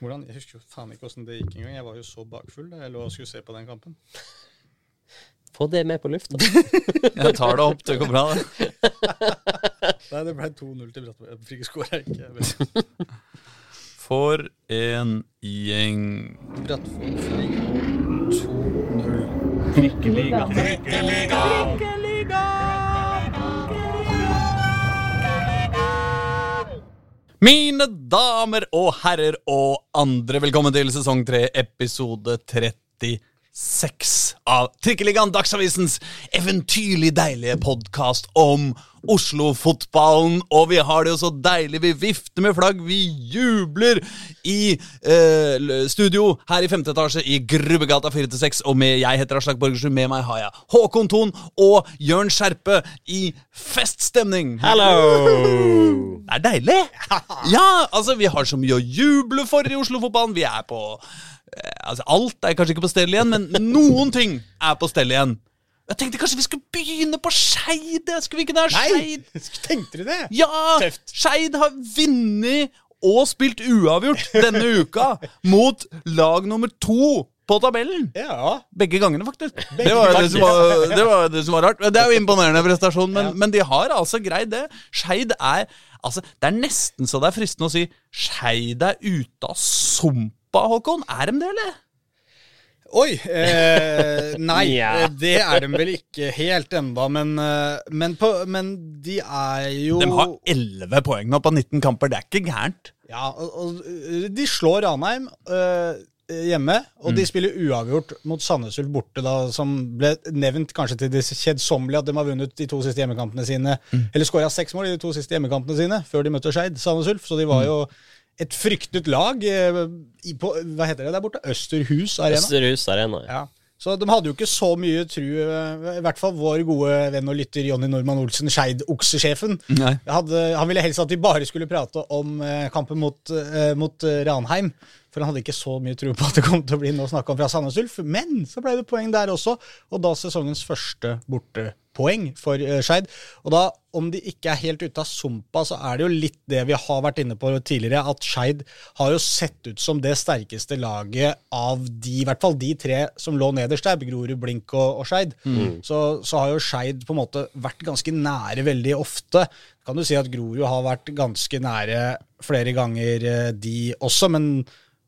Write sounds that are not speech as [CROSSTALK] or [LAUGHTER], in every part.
hvordan, Jeg husker jo faen ikke åssen det gikk engang. Jeg var jo så bakfull da jeg lå og skulle se på den kampen. Få det med på lufta. [LAUGHS] Jeg tar det opp, det går bra, det. [LAUGHS] Nei, det ble 2-0 til Brattberg. Jeg fikk skåra ikke. jeg. [LAUGHS] For en gjeng. Brattvoll 2-0. Mine damer og herrer og andre, velkommen til sesong 3, episode 36 av Trikkeligaen, Dagsavisens eventyrlig deilige podkast om Oslo-fotballen. Og vi har det jo så deilig. Vi vifter med flagg, vi jubler i eh, studio her i femte etasje i Grubbegata 4-6. Og med, jeg heter Aslak Borgersrud, med meg har jeg Håkon Thon og Jørn Skjerpe i feststemning. Hello! Det er deilig! [LAUGHS] Ja, altså, vi har så mye å juble for i Oslo-fotballen. Vi er på Altså, alt er kanskje ikke på stell igjen, men noen ting er på stell igjen. Jeg tenkte kanskje vi skulle begynne på Skeid. Skulle vi ikke det? Nei! [LAUGHS] Tenkte du det? Ja! Skeid har vunnet og spilt uavgjort denne uka mot lag nummer to på tabellen. Ja. Begge gangene, faktisk. Det var det, var, det var det som var rart. Det er jo imponerende prestasjon, men, men de har altså greid det. Skeid er altså, Det er nesten så det er fristende å si Skeid er ute av sumpa, Håkon. Er de det, eller? Oi! Eh, nei, [LAUGHS] eh, det er de vel ikke helt enda, men, eh, men, på, men de er jo De har 11 poeng nå på 19 kamper. Det er ikke gærent. Ja, og, og de slår Ranheim eh, hjemme, og Mm. de spiller uavgjort mot Sandnes Ulf borte, da, som ble nevnt kanskje til det kjedsommelige at de har vunnet de to siste hjemmekampene sine, Mm. eller skåra seks mål i de to siste hjemmekampene sine, før de møtte Skeid, Sandnes Ulf. Så de Mm. var jo et fryktet lag eh, på Hva heter det der borte? Østerhus Arena. Østerhus Arena. Ja. Ja. Så de hadde jo ikke så mye tru, eh, i hvert fall vår gode venn og lytter Jonny Normann Olsen, Skeid-oksesjefen. Han ville helst at vi bare skulle prate om eh, kampen mot, mot Ranheim. For han hadde ikke så mye tro på at det kom til å bli noe snakk om fra Sandnes Ulf. Men så ble det poeng der også, og da sesongens første bortepoeng for Skeid. Og da, om de ikke er helt ute av sumpa, så er det jo litt det vi har vært inne på tidligere, at Skeid har jo sett ut som det sterkeste laget av de, i hvert fall de tre som lå nederst der, Grorud, Blink og, og Skeid. Så, så har jo Skeid på en måte vært ganske nære veldig ofte. Kan du si at Grorud har vært ganske nære flere ganger, eh, de også, men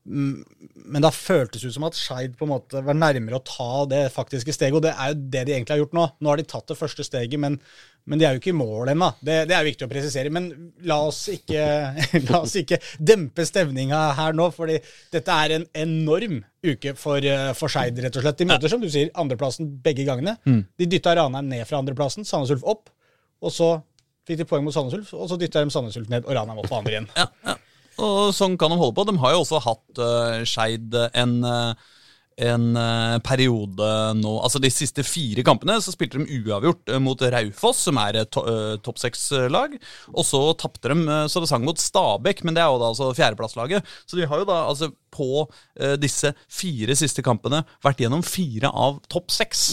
Mm, men da føltes føltes ut som at Skeid på en måte var nærmere å ta det faktiske steget, og det er jo det de egentlig har gjort nå. Nå har de tatt det første steget, men, men de er jo ikke i mål ennå. Det, det er viktig å presisere. Men la oss ikke, [LAUGHS] la oss ikke dempe stemninga her nå, fordi dette er en enorm uke for, eh, for Skeid, rett og slett. De møter, som du sier, andreplassen begge gangene. De dytta Ranheim ned fra andreplassen, Sandnes Ulf opp, og så fikk de poeng mot Sandnes Ulf, og så dytta de Sandnes Ulf ned, og Ranheim opp på andre igjen. Ja, ja. Og sånn kan de holde på. De har jo også hatt uh, Skeid en, eh, en eh, periode nå Altså De siste fire kampene så spilte de uavgjort eh, mot Raufoss, som er to, eh, topp seks-lag. Og så tapte de så det sang mot Stabæk, men det er jo da altså fjerdeplasslaget. Så de har jo da altså på disse fire siste kampene vært gjennom fire av topp seks.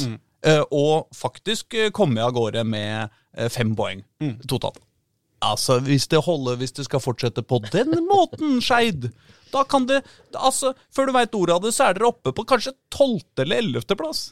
Eh, og faktisk kommet av gårde med fem poeng totalt. Altså, hvis det holder, hvis det skal fortsette på den måten, Skeid, da kan det Altså, før du veit ordet av det, så er dere oppe på kanskje tolvte eller ellevte plass.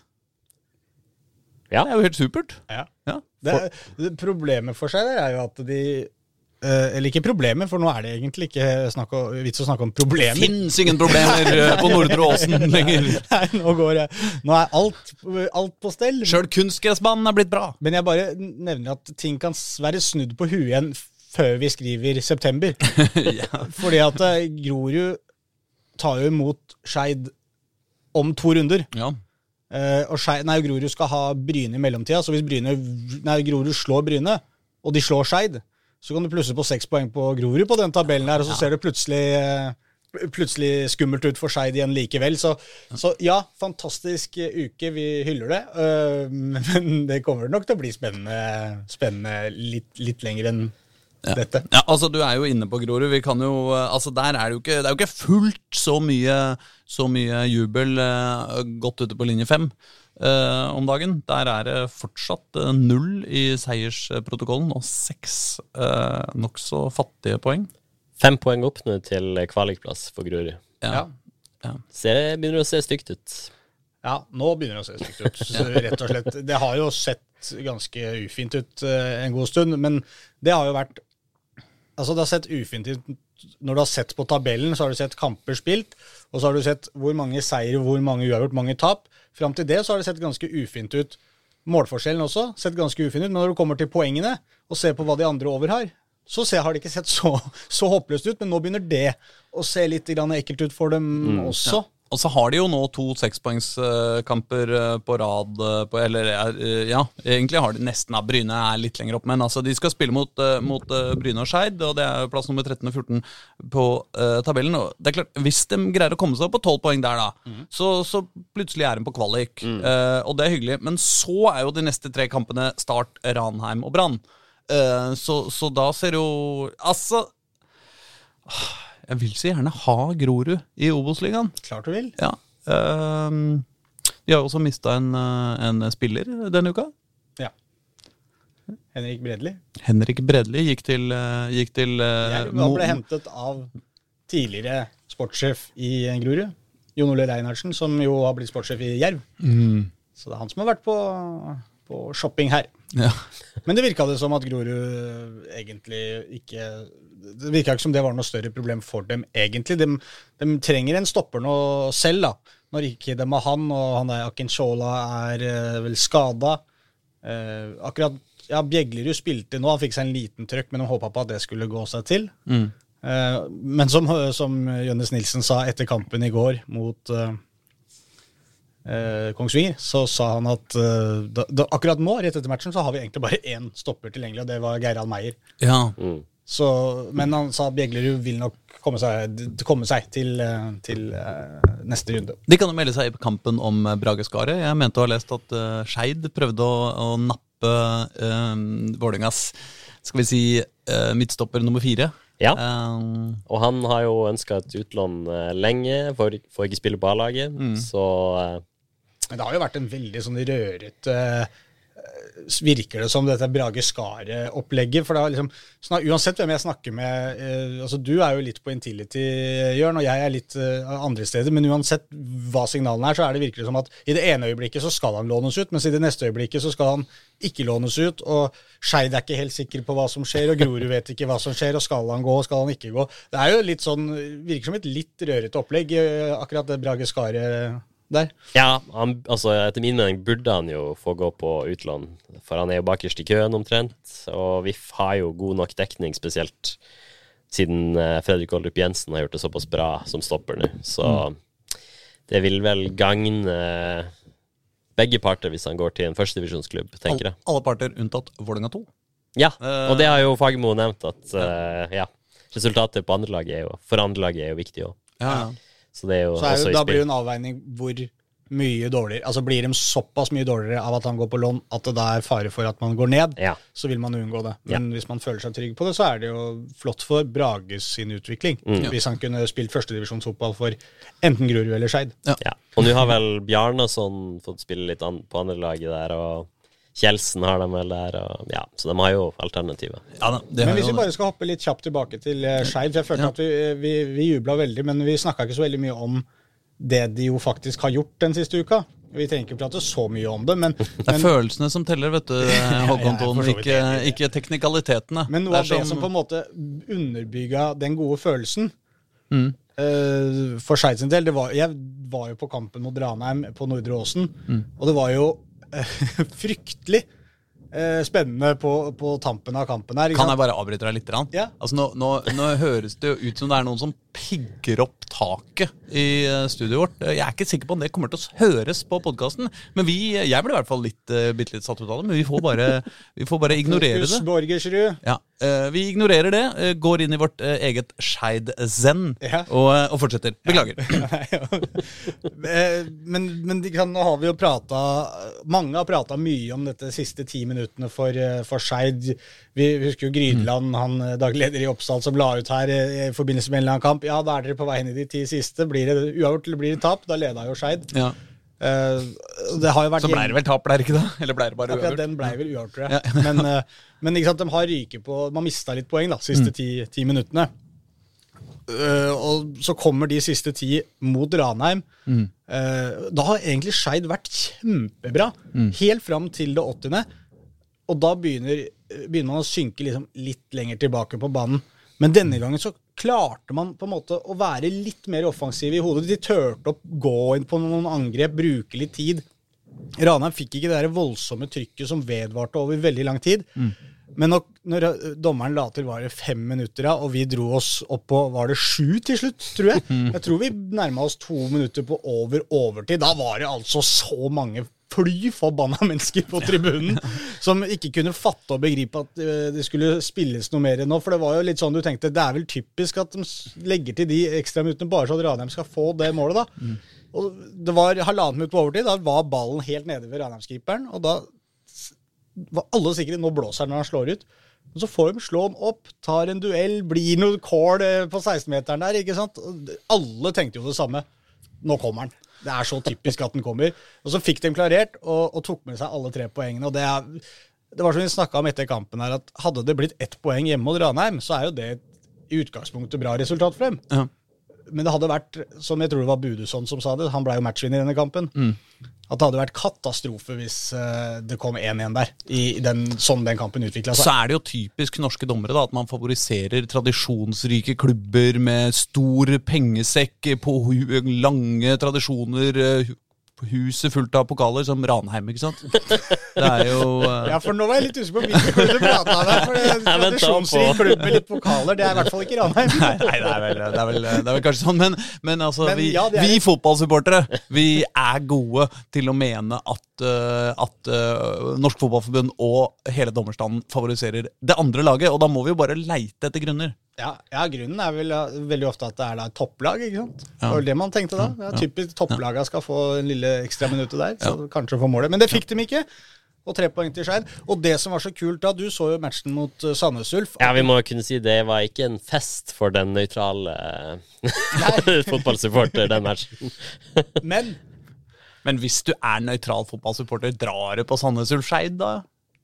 Ja. Det er jo helt supert. Ja. Ja. For... det Problemet for seg der er jo at de eh, Eller ikke problemet, for nå er det egentlig ikke snakk om, vits å snakke om problemer. Fins ingen problemer [LAUGHS] eh, på Nordre Åsen lenger. [LAUGHS] Nei, nå, går jeg, nå er alt, alt på stell. Sjøl kunstgressbanen er blitt bra. Men jeg bare nevner at ting kan være snudd på huet igjen før vi skriver september. [LAUGHS] Fordi at eh, Grorud tar jo imot Skeid om to runder. Ja. Eh, og Scheid, nei, Grorud skal ha Bryne i mellomtida, så hvis Bryne, nei, Grorud slår Bryne, og de slår Skeid, så kan du plusse på seks poeng på Grorud på den tabellen her, og så ser det plutselig eh, plutselig skummelt ut for Skeid igjen likevel. Så, så ja, fantastisk eh, uke. Vi hyller det. Uh, [LAUGHS] men det kommer nok til å bli spennende, spennende litt, litt lenger enn dette. Ja, altså Du er jo inne på Grorud. Vi kan jo, eh, altså der er Det jo ikke Det er jo ikke fullt så mye Så mye jubel eh, godt ute på linje fem eh, om dagen. Der er det fortsatt eh, null i seiersprotokollen og seks uh, nokså fattige poeng. Fem poeng opp nå til kvalikplass for Grorud. Ja. Ja. Ser- Begynner å se stygt ut. Ja, nå begynner det å se stygt ut. [LAUGHS] Så rett og slett. Det har jo sett ganske ufint ut eh, en god stund, men det har jo vært Altså, det har sett ufint ut når du har sett på tabellen, så har du sett kamper spilt, og så har du sett hvor mange seire, hvor mange uavgjort, mange tap. Fram til det så har det sett ganske ufint ut. Målforskjellen også sett ganske ufint ut, men når du kommer til poengene og ser på hva de andre over har, så ser, har det ikke sett så, så håpløst ut, men nå begynner det å se litt grann ekkelt ut for dem også. Og så har de jo nå to sekspoengskamper eh, på rad eh, på, Eller eh, ja, egentlig har de nesten av Bryne er litt lenger opp, men altså de skal spille mot, mot Bryne og Skeid, og det er plass nummer 13 og 14 på uh, tabellen. Og det er klart, Hvis de greier å komme seg opp på 12 poeng der, da, så, så plutselig er de på kvalik. Eh, og det er hyggelig. Men så er jo de neste tre kampene Start, Ranheim og Brann. Uh, så, så da ser jo Altså Jeg vil så gjerne ha Grorud i Obos-ligaen. Klart du vil. Ja. ehm, de har også mista en, eh, en spiller denne uka. Ja. Henrik Bredli. Henrik Bredli gikk til, eh, gikk til eh, Mo- ble hentet av tidligere sportssjef i Grorud, Jon Ole Reinhardsen, som jo har blitt sportssjef i Jerv. Mm. Så det er han som har vært på, på shopping her. Ja. Men det virka det som at Grorud egentlig ikke Det virka ikke som det var noe større problem for dem, egentlig. De, de trenger en stopper nå selv, da. Når ikke de har han, og han der Akinshola er uh, vel skada. Uh, akkurat ja, Bjeglerud spilte nå, han fikk seg en liten trøkk, men de håpa på at det skulle gå seg til. Mm. Uh, men som, som Jønnes Nilsen sa etter kampen i går mot eh, eh, Kongsvinger, så sa han at eh, da, da, akkurat nå, rett etter matchen, så har vi egentlig bare én stopper tilgjengelig, og det var Geirald Meyer. ja. Mm. Så, men han sa at Bjeglerud vil nok komme seg, komme seg til, til eh, neste runde. De kan jo melde seg i kampen om eh, Brage Skaret. Jeg mente å ha lest at uh, Skeid prøvde å, å nappe uh, Vålerengas skal vi si uh, midtstopper nummer fire. Ja. um, Og han har jo ønska et utlån lenge, får, får ikke spille på A-laget. Så uh, Men det har jo vært en veldig sånn rørete eh, Virker det som dette Brage Skaret-opplegget. For har liksom, Uansett hvem jeg snakker med eh, altså Du er jo litt på Intility, Jørn, og jeg er litt eh, andre steder. Men uansett hva signalene er, så er det virkelig som at i det ene øyeblikket så skal han lånes ut, mens i det neste øyeblikket så skal han ikke lånes ut. Og Skeid er ikke helt sikker på hva som skjer, og Grorud vet ikke hva som skjer. Og skal han gå, og skal han ikke gå? Det er jo litt sånn, virker som et litt rørete opplegg, eh, akkurat det Brage Skaret der. ja, han, altså, etter min mening burde han jo få gå på utlån, for han er jo bakerst i køen omtrent. Og VIF har jo god nok dekning, spesielt siden eh, Fredrik Oldrup Jensen har gjort det såpass bra som stopper nå. Så det vil vel gagne begge parter hvis han går til en førstedivisjonsklubb, tenker jeg. alle parter unntatt Vålerenga 2. Ja, Eh, og det har jo Fagermo nevnt, at uh, ja, resultatet på andrelaget er jo For andrelaget er jo viktig òg. Ja, ja. Så det er jo Så er også jo, da blir det en avveining hvor mye dårligere Altså blir de såpass mye dårligere av at han går på lån at det da er fare for at man går ned, Ja. så vil man unngå det. Ja. Men hvis man føler seg trygg på det, så er det jo flott for Brages sin utvikling. Mm. Hvis han kunne spilt førstedivisjonsfotball for enten Grorud eller Skeid. Ja. Og nå har vel Bjarnason fått spille litt an på andrelaget der, og Kjelsen har dem vel der, og ja, så de har jo alternativer. Ja, Men hvis vi bare skal hoppe litt kjapt tilbake til eh, Skeid, for jeg følte Ja. at vi, vi, vi jubla veldig, men vi snakka ikke så veldig mye om det de jo faktisk har gjort den siste uka. Vi trenger ikke prate så mye om det, men, Det er men følelsene som teller, vet du, [LAUGHS] Håkon Thon. Ikke, ikke teknikalitetene. Men noe Det av det som på en måte underbygga den gode følelsen Mm. uh, for Skeid sin del det var, Jeg var jo på kampen mot Ranheim på Nordre Åsen, Mm. og det var jo eh, [LAUGHS] fryktelig spennende på, på tampen av kampen her. Kan jeg bare avbryte deg litt? Ja. Altså nå, nå, nå høres det jo ut som det er noen som pigger opp taket i eh, studioet vårt. Jeg er ikke sikker på om det kommer til å høres på podkasten. Men vi, jeg ble i hvert fall litt, bitte litt satt ut av det. Men vi får bare, [LAUGHS] vi får bare ignorere Fokus det. Borgersrud. Ja, eh, Vi ignorerer det, eh, går inn i vårt eh, eget Skeid-zen Ja. og, eh, og fortsetter. Beklager. [LAUGHS] Eh, men, men kan, nå har vi jo prata Mange har prata mye om dette siste ti minuttene for, eh, for Skeid. Vi husker jo Grydeland, han eh, daglig leder i Oppsal, som la ut her eh, i forbindelse med en eller annen kamp. Ja, da er dere på vei inn i de ti siste. Blir det uavgjort eller blir det tap? Da leda jo Skeid. Ja. Det har jo vært Så ble det vel tap, der det ikke det? Eller ble det bare uavgjort? Ja, den ble vel uavgjort, tror jeg. [LAUGHS] Men, eh, men ikke sant, de har ryket på Man mista litt poeng da, siste Mm. ti, ti minuttene. Uh, og så kommer de siste ti mot Ranheim. Eh, da har egentlig Skeid vært kjempebra, helt fram til det 80. Og da begynner, begynner man å synke liksom litt lenger tilbake på banen. Men denne gangen så klarte man på en måte å være litt mer offensiv i hodet. De turte å gå inn på noen angrep, bruke litt tid. Ranheim fikk ikke det der voldsomme trykket som vedvarte over veldig lang tid. Men når, når dommeren la til var det fem minutter, ja, og vi dro oss opp på var det sju til slutt, tror jeg. [LAUGHS] Jeg tror vi nærma oss to minutter på over overtid. Da var det altså så mange fly forbanna [LAUGHS] mennesker på tribunen som ikke kunne fatte og begripe at eh, det skulle spilles noe mer nå. For det var jo litt sånn du tenkte, det er vel typisk at de legger til de ekstraminuttene bare så at Ranheim skal få det målet, da. Og det var halvannet minutt på overtid. Da var ballen helt nede ved Ranheimskeeperen. Og da var alle sikre nå blåser han når han slår ut. Og så får de slå han opp, tar en duell, blir noe kål eh, på 16-meteren der. ikke sant? Alle tenkte jo det samme. Nå kommer han. Det er så typisk at den kommer. Og så fikk de klarert og, og tok med seg alle tre poengene. og det er... Det var som vi snakka om etter kampen her, at hadde det blitt ett poeng hjemme mot Ranheim, så er jo det i utgangspunktet bra resultat for dem. Ja. Men det hadde vært, som jeg tror det var Budusson som sa det, han ble jo matchvinner i denne kampen, at det hadde vært katastrofe hvis eh, det kom 1-1 der, i den, sånn den kampen utvikla Så er det jo typisk norske dommere da, at man favoriserer tradisjonsrike klubber med stor pengesekk, på lange tradisjoner, eh, huset fullt av pokaler, som Ranheim, ikke sant? Det er jo uh... Ja, for nå var jeg litt usikker på hvilken klubb du prata om. For det er Jeg ventet tradisjonsrik klubb med litt pokaler, det er i hvert fall ikke Ranheim. [LAUGHS] Nei, nei det, er vel, det, er vel, det er vel kanskje sånn, men, men altså, Men vi, ja, er vi fotballsupportere vi er gode til å mene at, uh, at uh, Norsk Fotballforbund og hele dommerstanden favoriserer det andre laget, og da må vi jo bare leite etter grunner. Ja, ja, grunnen er vel veldig ofte at det er da topplag, ikke sant? Det var det man tenkte da. Ja, typisk topplaga skal få en lille ekstra minuttet der, så kanskje få målet. Men det fikk de ikke. Og tre poeng til Skeid. Og det som var så kult da, du så jo matchen mot uh, Sandnes Ulf. Ja, vi må jo kunne si det var ikke en fest for den nøytrale [LAUGHS] fotballsupporter, den matchen. Men Men hvis du er nøytral fotballsupporter, drar du på Sandnes Ulf Skeid, da?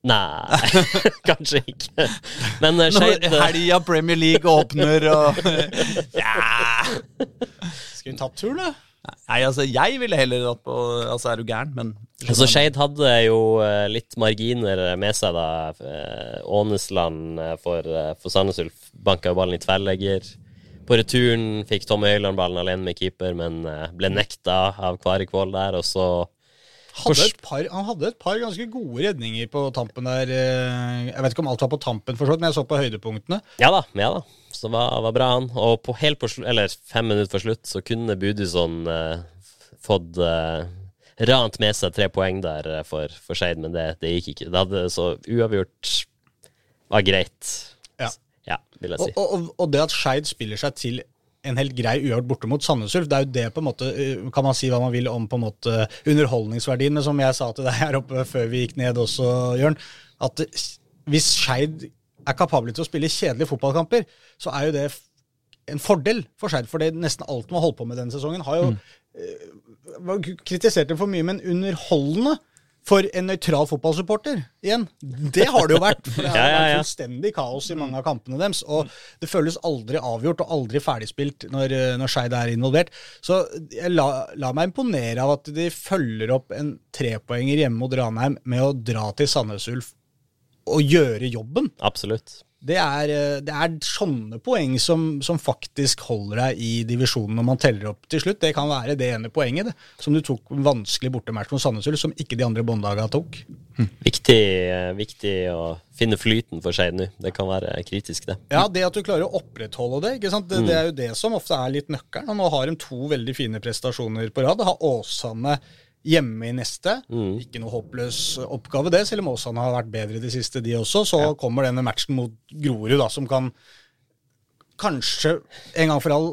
Nei, [LAUGHS] kanskje ikke. Men eh, Når Skeid helga Premier League åpner og [LAUGHS] Ja! skal vi tatt tur, da? Nei, altså, jeg ville heller dratt på Altså, er du gæren, men Altså, Skeid hadde jo eh, litt marginer med seg da. Ånesland eh, for, eh, for Sandnes Ulf banka ballen i tverrlegger. På returen fikk Tommy Høiland ballen alene med keeper, men ble nekta av Kvål der, og så Hadde et par, han hadde et par ganske gode redninger på tampen der. eh, Jeg vet ikke om alt var på tampen, for så vidt, men jeg så på høydepunktene. Ja da, ja da. Så det var, var bra, han. Og på helt på eller fem minutter for slutt så kunne Budison eh, fått eh, rant med seg tre poeng der eh, for, for Skeid, men det, det gikk ikke. Det hadde så uavgjort var greit. Ja. Ja, vil jeg si. Og, og, og det at Skeid spiller seg til en helt grei uavgjort borte mot Sandnes Ulf, det er jo det på en måte eh, Kan man si hva man vil om på en måte underholdningsverdien, men som jeg sa til deg her oppe før vi gikk ned også, Jørn, at eh, hvis Skeid er kapable til å spille kjedelige fotballkamper, så er jo det en fordel for Skeid. For det nesten alt man har holdt på med denne sesongen, har jo mm. kritisert dem for mye, men underholdende for en nøytral fotballsupporter igjen. Det har det jo vært. For det [LAUGHS] har Ja, ja, vært fullstendig kaos i mange av kampene deres. Og det føles aldri avgjort og aldri ferdigspilt når, eh, når Skeid er involvert. Så jeg la, la meg imponere av at de følger opp en trepoenger hjemme mot Ranheim med å dra til Sandnes Ulf og gjøre jobben. Absolutt. Det er, eh, det er sånne poeng som, som faktisk holder deg i divisjonen når man teller opp til slutt. Det kan være det ene poenget det, som du tok vanskelig bortematch mot Sandnes Ulf, som ikke de andre båndlagene tok. Viktig, eh, viktig å finne flyten for Skeid nå. Det kan være kritisk, det. Ja, det at du klarer å opprettholde det, ikke sant? Det, det er jo det som ofte er litt nøkkelen. Og nå har de to veldig fine prestasjoner på rad. Har Åsane hjemme i neste. Ikke noe håpløs oppgave, det, selv om Åsane har vært bedre i det siste, de også. Så kommer denne matchen mot Grorud, da, som kan kanskje en gang for all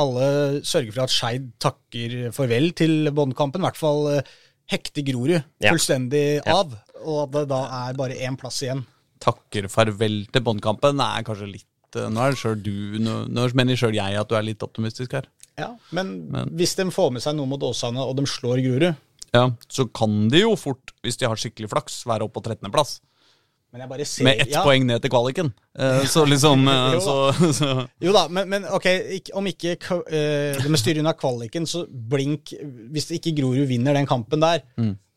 alle sørge for at Skeid takker farvel til båndkampen. I hvert fall eh, hekte Grorud Ja. fullstendig av. Og at det da er bare én plass igjen. takker farvel til båndkampen er kanskje litt eh, Nå er det selv du, nå, nå mener sjøl jeg at du er litt optimistisk her. Ja, men, Men- hvis de får med seg noe mot Åsane, og de slår Grorud Ja, Så kan de jo fort, hvis de har skikkelig flaks, være oppe på 13.-plass. Men jeg bare ser Med ett ja, poeng ned til kvaliken. Eh, så [LAUGHS] liksom eh, Jo så, [LAUGHS] så Jo da, men, men ok, ikke, om ikke eh, det med unna kvaliken, så Blink Hvis ikke Grorud vinner den kampen der,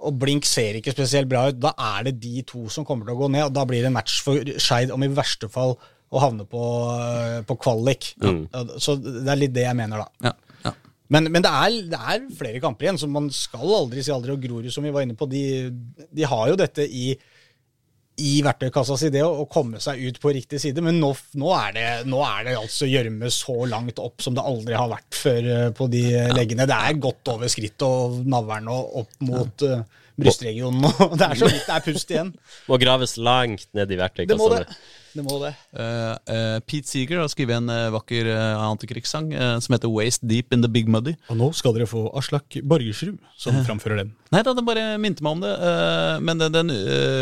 og Blink ser ikke spesielt bra ut, da er det de to som kommer til å gå ned, og da blir det match for Skeid om i verste fall å havne på, eh, på kvalik. Ja, Så det er litt det jeg mener, da. ja, ja. Men, men det, er, det er flere kamper igjen, så man skal aldri si aldri. Og Grorud, som vi var inne på, de, de har jo dette i, i verktøykassa si, det å, å komme seg ut på riktig side. Men nå, nå, er, det, nå er det altså gjørme så langt opp som det aldri har vært før eh, på de leggene. Det er godt over skrittet og navlen og opp mot eh, brystregionen. Og [LAUGHS] det er så vidt det er pust igjen. Må graves langt ned i Det må det. Det må det. Uh, uh, Pete Seeger har skrevet en uh, vakker uh, antikrigssang som heter 'Waste Deep in the Big Muddy'. Og nå skal dere få Aslak Borgersrud som framfører den. Nei da, det bare minte meg om det. eh, men den, den,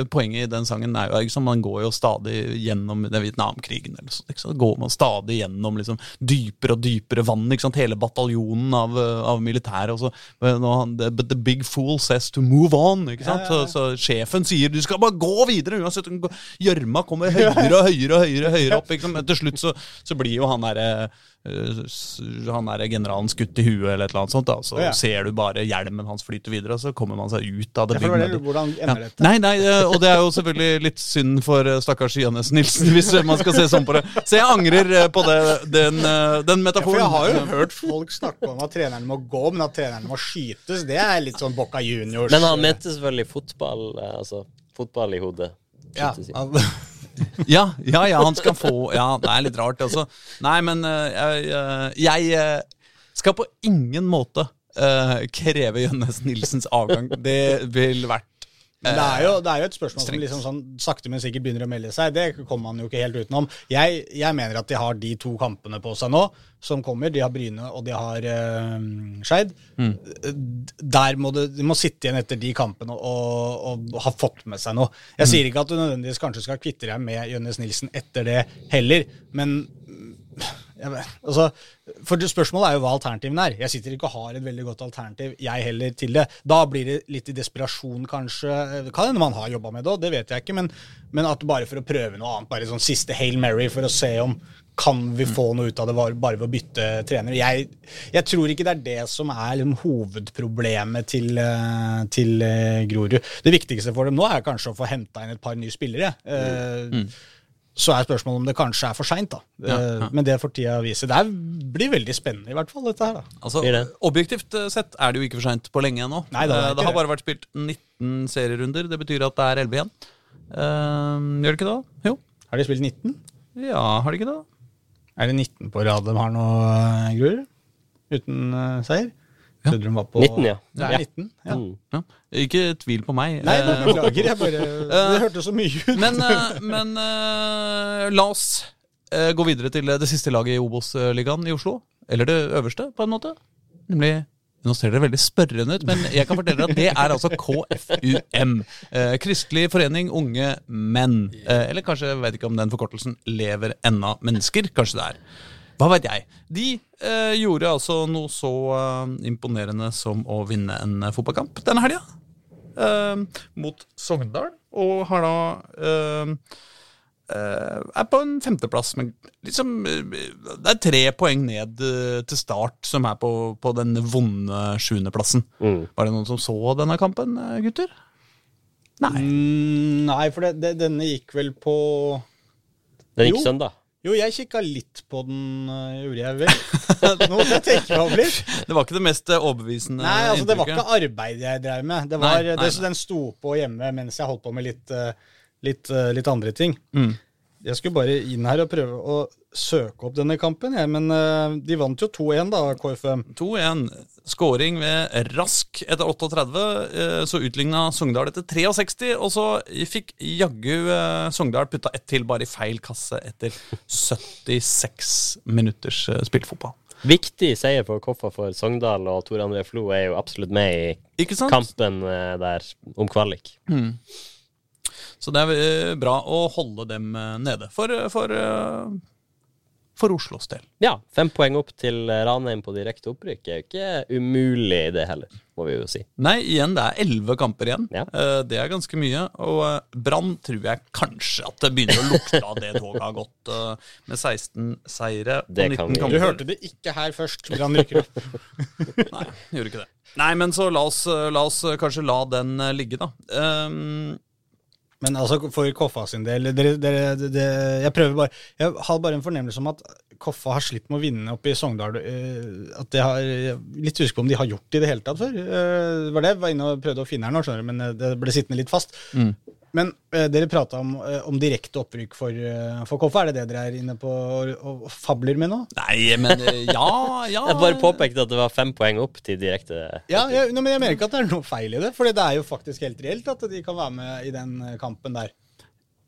poenget i den sangen er jo sant, man går jo stadig gjennom den Vietnamkrigen. eller så, liksom, går man stadig gjennom liksom, dypere og dypere vann. ikke sant? Hele bataljonen av, av militære. og så, han, the, But the big fool says to move on. ikke sant? Ja, ja, ja. Så, så sjefen sier du skal bare gå videre, uansett gjørma kommer høyere og høyere og høyere, høyere opp. ikke? Men til slutt så, så blir jo han derre eh, han er generalen skutt i huet eller et eller annet sånt. da, Så Ja, ja. ser du bare hjelmen hans flyte videre, og så kommer man seg ut av det. Ja, det bygget. hvordan ender Ja. dette? Nei, nei, eh, og det er jo selvfølgelig litt synd for eh, stakkars Johannes Nilsen, hvis man skal se sånn på det. Så jeg angrer på det, den, den, metaforen. Ja, for jeg har jo hørt folk snakke om at treneren må gå, men at treneren må skytes, det er litt sånn Bocca Juniors. Men han mente selvfølgelig fotball, altså fotball i hodet. ja, Skytes i. Ja, ja, ja, han skal få Ja, det er litt rart, altså. Nei, men eh, jeg, eh, jeg eh, skal på ingen måte Uh, kreve Jønnes Nilsens avgang. Det ville vært Men det er, jo, det er jo et spørsmål som liksom sånn sakte, men sikkert begynner å melde seg. Det kommer man jo ikke helt utenom. Jeg, jeg mener at de har de to kampene på seg nå som kommer. De har Bryne og de har uh, Skeid. Der må det, de må sitte igjen etter de kampene og, og ha fått med seg noe. Jeg sier ikke at du nødvendigvis kanskje skal kvitte deg med Jønnes Nilsen etter det heller, men altså, for Spørsmålet er jo hva alternativene er. Jeg sitter ikke og har et veldig godt alternativ, jeg heller, til det. Da blir det litt i desperasjon, kanskje. Det kan hende man har jobba med det det vet jeg ikke. Men, men at bare for å prøve noe annet, bare sånn siste Hail Mary for å se om kan vi få noe ut av det bare ved å bytte trener. Jeg, jeg tror ikke det er det som er liksom, hovedproblemet til, eh, til eh, Grorud. Det viktigste for dem nå er kanskje å få henta inn et par nye spillere. Eh, så er spørsmålet om det kanskje er for seint, da. Ja, ja. Men det får tida vise. Det blir veldig spennende, i hvert fall, dette her. da. Altså, det? Objektivt eh, sett er det jo ikke for seint på lenge ennå. Nei, det Eh, det har bare vært spilt 19 serierunder. Det betyr at det er 11 igjen. Uh, gjør det ikke det? da? Jo. Har de spilt 19? Ja, har de ikke det? da? Er det 19 på rad de har nå, gruer Uten uh, seier? Ja. Trodde de var på 19, ja. Det er Ja. 19, ja. Mm. Ja. Ikke tvil på meg. Nei, Eh, nei, beklager. Jeg bare, [LAUGHS] det hørtes så mye ut. Men, eh, men eh, la oss eh, gå videre til det siste laget i Obos-ligaen i Oslo. Eller det øverste, på en måte. Nemlig Nå ser dere veldig spørrende ut, men jeg kan fortelle dere at det er altså KFUM. Eh, Kristelig forening unge menn. Eh, eller kanskje, jeg vet ikke om den forkortelsen lever ennå mennesker. Kanskje det er. Hva veit jeg. De eh, gjorde altså noe så eh, imponerende som å vinne en eh, fotballkamp denne helga. Eh, mot Sogndal, og har da eh, eh, er på en femteplass, men liksom Det er tre poeng ned til start, som er på, på den vonde sjuendeplassen. Mm. Var det noen som så denne kampen, gutter? Nei. Mm, nei, for det, det, denne gikk vel på Den gikk Jo. søndag. Jo, jeg kikka litt på den, øh, gjorde jeg vel. Nå må jeg tenke meg om litt. [LAUGHS] Det var ikke det mest eh, overbevisende Nei, altså det var ikke arbeid jeg drev med. Det var, Nei, nei, det, nei. Den sto på hjemme mens jeg holdt på med litt, litt, litt andre ting. Mm. Jeg skulle bare inn her og prøve å søke opp denne kampen, jeg, men uh, de vant jo 2-1, da, KFM. 2-1. Skåring ved Rask etter 38. Uh, Så utligna Sogndal etter 63. Og så fikk jaggu uh, Sogndal putta ett til, bare i feil kasse, etter 76 minutters eh, spilt fotball. Viktig seier for Koffa for Sogndal, og Tor André Flo er jo absolutt med i Ikke sant? kampen eh, der om kvalik. Så det er eh, bra å holde dem eh, nede. For, for eh, for Oslos del. Ja, fem poeng opp til Ranheim på direkte opprykk er jo ikke umulig, det heller, må vi jo si. Nei, igjen, det er elleve kamper igjen. Ja. Det er ganske mye. Og Brann tror jeg kanskje at det begynner å lukte av det toget har gått, med 16 seire og 19 kamper. Du hørte det ikke her først. Brann [LAUGHS] rykker opp. Nei, gjorde ikke det. Nei, men så la oss, la oss kanskje la den ligge, da. Um, Men altså, for Koffa sin del dere, dere, det, Jeg prøver bare Jeg har bare en fornemmelse om at Koffa har slitt med å vinne oppe i Sogndal. eh, At det har, Litt usikker på om de har gjort det i det hele tatt før. Eh, Det var det jeg var inne og prøvde å finne her nå, skjønner du, men eh, det ble sittende litt fast. Men eh, dere prata om, eh, om direkte opprykk for, eh, for Koffa. Er det det dere er inne på og, og fabler med nå? nei, men eh, ja, ja Jeg bare påpekte at det var fem poeng opp til direkte Ja, ja men jeg mener ikke at det er noe feil i det, for det er jo faktisk helt reelt at de kan være med i den kampen der.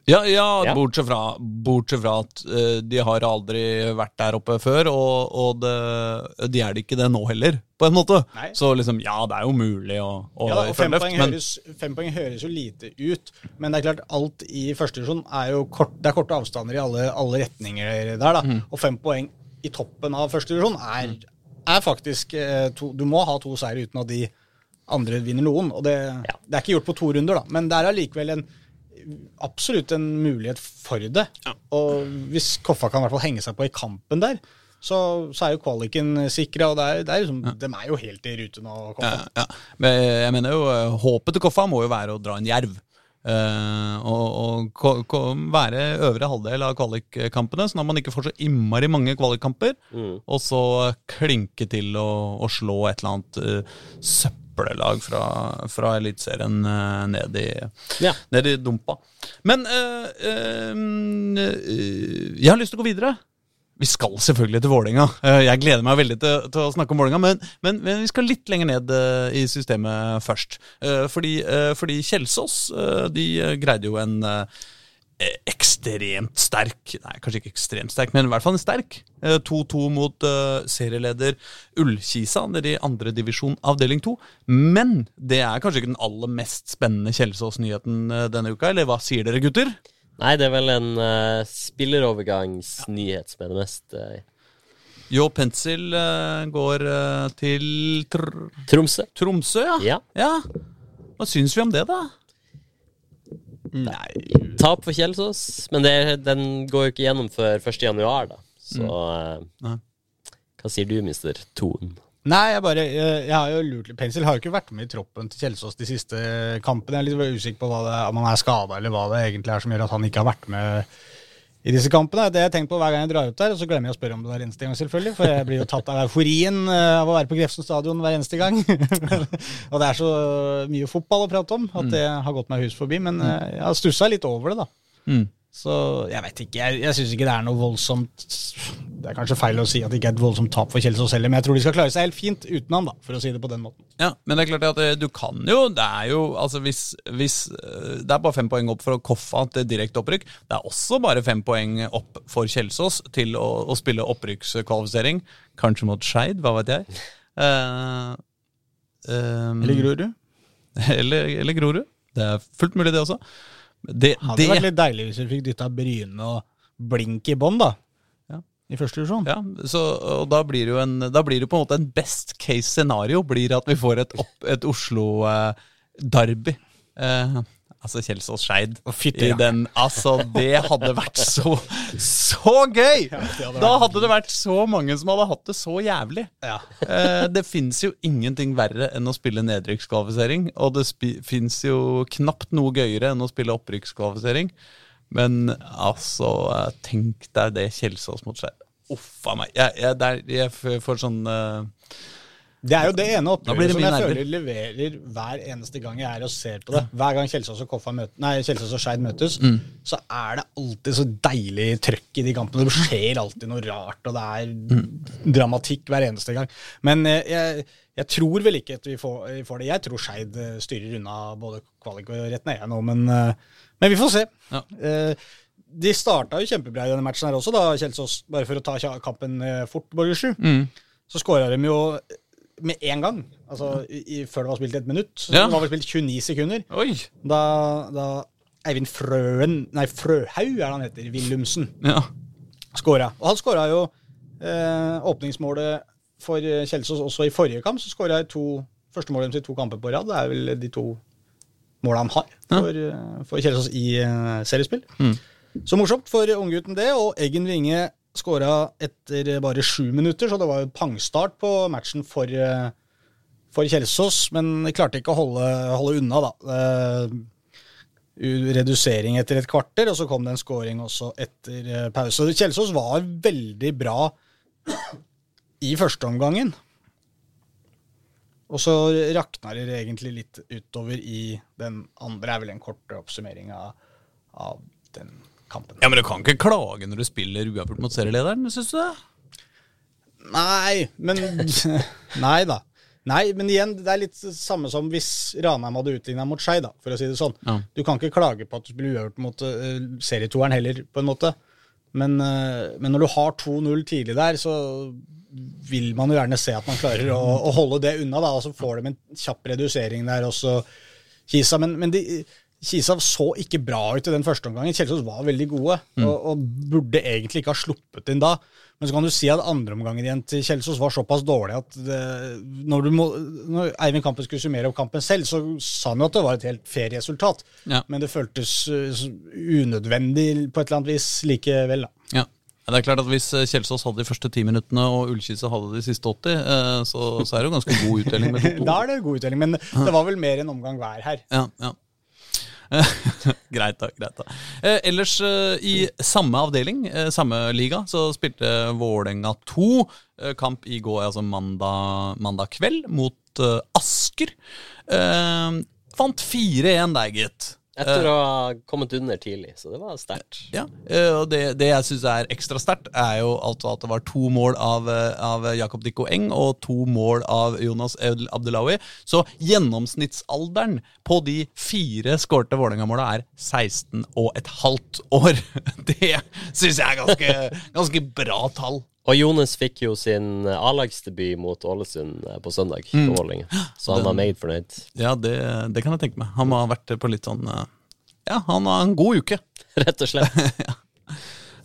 Ja, ja, Ja. Bortsett, fra, bortsett fra at uh, de har aldri vært der oppe før, og, og det, de er det ikke det nå heller, på en måte. Nei. Så liksom, ja, det er jo mulig å, å Ja, da, og fem løft, poeng, men høres, fem poeng høres jo lite ut, men det er klart alt i første divisjon er jo kort, det er korte avstander i alle, alle retninger der. da, Mm. Og fem poeng i toppen av første divisjon er, er faktisk uh, to, Du må ha to seire uten at de andre vinner noen. og det, det er ikke gjort på to runder, da, men det er allikevel en absolutt en mulighet for det. Og hvis Koffa kan i hvert fall henge seg på i kampen der, så, så er jo kvaliken sikra, og det er, det er liksom, de er jo helt i rute nå. Koffa. Ja, ja. Men jeg mener jo, eh, håpet til Koffa må jo være å dra en jerv. Eh, og og ko, ko, være øvre halvdel av kvalikkampene, sånn at man ikke får så innmari mange kvalikkamper. Og så klinke til å, og slå et eller annet eh, søppellag fra, fra Eliteserien eh, ned, i, Ja. ned i dumpa. Men eh, eh, jeg har lyst til å gå videre. Vi skal selvfølgelig til Vålinga. Jeg gleder meg veldig til, til å snakke om Vålinga, men, men, men vi skal litt lenger ned i systemet først. Fordi, fordi Kjelsås de greide jo en ekstremt sterk Nei, kanskje ikke ekstremt sterk, men i hvert fall sterk. eh, 2-2 mot uh, serieleder Ullkisa nede i andredivisjon avdeling 2. Men det er kanskje ikke den aller mest spennende Kjelsås-nyheten eh, denne uka, eller hva sier dere, gutter? Nei, det er vel en uh, spillerovergangsnyhet som er det mest uh, Jo Pencil uh, går eh, til tr Tromsø. Tromsø, ja. Ja. Hva syns vi om det, da? Tap for Kjelsås, men det, den går jo ikke gjennom før 1. januar, da. Så mm. Hva sier du, mister Thon? Nei, jeg bare Jeg, jeg har jo lurt litt Pencil har jo ikke vært med i troppen til Kjelsås de siste kampene. Jeg er litt usikker på hva det, om han er skada, eller hva det egentlig er som gjør at han ikke har vært med i disse kampene. Det jeg tenkt på hver gang jeg drar ut der, og så glemmer jeg å spørre om det hver eneste gang, selvfølgelig. For jeg blir jo tatt av euforien eh, av å være på Grefsen stadion hver eneste gang. [LAUGHS] og det er så mye fotball å prate om at det har gått meg hus forbi. Men eh, jeg har stussa litt over det, da. Mm. Så jeg vet ikke. Jeg, jeg syns ikke det er noe voldsomt Det er kanskje feil å si at det ikke er et voldsomt tap for Kjelsås heller, men jeg tror de skal klare seg helt fint uten han, da, for å si det på den måten. Ja, men det er klart at eh, du kan jo Det er jo Altså, hvis, hvis eh, Det er bare fem poeng opp for å Koffa til direkte opprykk. Det er også bare fem poeng opp for Kjelsås til å, å spille opprykkskvalifisering. Kanskje mot Skeid, hva vet jeg. Uh, um, Eller Grorud? [LAUGHS] eller, eller Grorud. Det er fullt mulig, det også. Det, Hadde det, vært litt deilig hvis vi fikk dytta Bryne og Blink i bånn, da. Ja. I første divisjon. Ja, så, og da blir, det jo en, da blir det på en måte en best case scenario blir at vi får et, et Oslo-derby. Eh, altså Kjelsås-Skeid. I den- Altså, det hadde vært så Så gøy! Da hadde det vært så mange som hadde hatt det så jævlig. Eh, det fins jo ingenting verre enn å spille nedrykkskvalifisering. Og det fins jo knapt noe gøyere enn å spille opprykkskvalifisering. Men altså, tenk deg det Kjelsås mot Skeid. Uff a meg. Jeg, jeg, der, jeg får sånn eh, Det er jo det ene oppgjøret det som jeg nærmere. føler leverer hver eneste gang jeg er og ser på det. Hver gang Kjelsås og og Skeid møtes, Mm. så er det alltid så deilig trøkk i de kampene. Det skjer alltid noe rart, og det er Mm. dramatikk hver eneste gang. Men eh, jeg, jeg tror vel ikke at vi får, vi får det. Jeg tror Skeid eh, styrer unna både kvalik og rett ned nå, men, eh, men vi får se. Ja. Uh, De starta jo kjempebra i denne matchen her også, da, Kjelsås. Bare for å ta kampen fort, Borgersrud. Mm. Så skåra de jo med en gang. Altså i, før det var spilt et minutt. Så Ja. Det var vel spilt 29 sekunder. Oi! Da, da Eivind Frøen Nei, Frøhaug er det han heter. Willumsen. Ja. skåra. Og han skåra jo eh, åpningsmålet for Kjelsås også i forrige kamp. Så skåra jeg to første deres i to kamper på rad. Det er vel de to måla han har for, eh, for Kjelsås i eh, seriespill. Så morsomt for unggutten det. Og Eggen Winge skåra etter bare sju minutter, så det var jo pangstart på matchen for, eh, for Kjelsås. Men klarte ikke å holde, holde unna, da. Eh, redusering etter et kvarter, og så kom det en scoring også etter eh, pause. Kjelsås var veldig bra i førsteomgangen. Og så rakna det egentlig litt utover i den andre, er vel en kort oppsummering av, av den kampen. Ja, Men du kan ikke klage når du spiller uavgjort mot serielederen, syns du det? Nei, men [LAUGHS] Nei da. Nei, men igjen, det er litt samme som hvis Ranheim hadde utligna mot Skei, da, for å si det sånn. Ja. Du kan ikke klage på at du spiller uavgjort mot uh, serietoeren heller, på en måte. Men, uh, men når du har 2-0 tidlig der, så vil man jo gjerne se at man klarer å, å holde det unna, da, og så får de en kjapp redusering der også, Kisa. Men, men de, Kisa så ikke bra ut i den første omgangen. Kjelsås var veldig gode, og, og burde egentlig ikke ha sluppet inn da. Men så kan du si at andreomgangen igjen til Kjelsås var såpass dårlig at det, når, du må, når Eivind Kampen skulle summere opp kampen selv, så sa han jo at det var et helt fair resultat. Ja. Men det føltes uh, unødvendig på et eller annet vis likevel. da. Ja. Det er klart at Hvis eh, Kjelsås hadde de første ti minuttene og Ullkisa hadde de siste 80, eh, så, så er det jo ganske god utdeling. med [LAUGHS] Da er det god utdeling, men det var vel mer en omgang hver her. Ja, ja. [LAUGHS] greit, da. greit da eh, Ellers eh, i samme avdeling, eh, samme liga, så spilte Vålerenga 2 eh, kamp i går, altså mandag, mandag kveld, mot eh, Asker. Eh, vant 4-1 der, gitt. Etter å ha kommet under tidlig, så det var sterkt. Ja, eh, og det, det jeg syns er ekstra sterkt, er jo altså at det var to mål av, eh, av Jakob Dikko Eng og to mål av Jonas El Abdelawi. Så gjennomsnittsalderen på de fire skårte Vålerenga-måla er 16 og et halvt år. [LAUGHS] Det syns jeg er ganske, ganske bra tall. Og Jonas fikk jo sin eh, A-lagsdebut mot Ålesund eh, på søndag, Mm. på Vålerenga. Så han var meget fornøyd. Ja, det, det kan jeg tenke meg. Han må ha vært på litt sånn eh, Ja, han har en god uke. [LAUGHS] Rett og slett. [LAUGHS]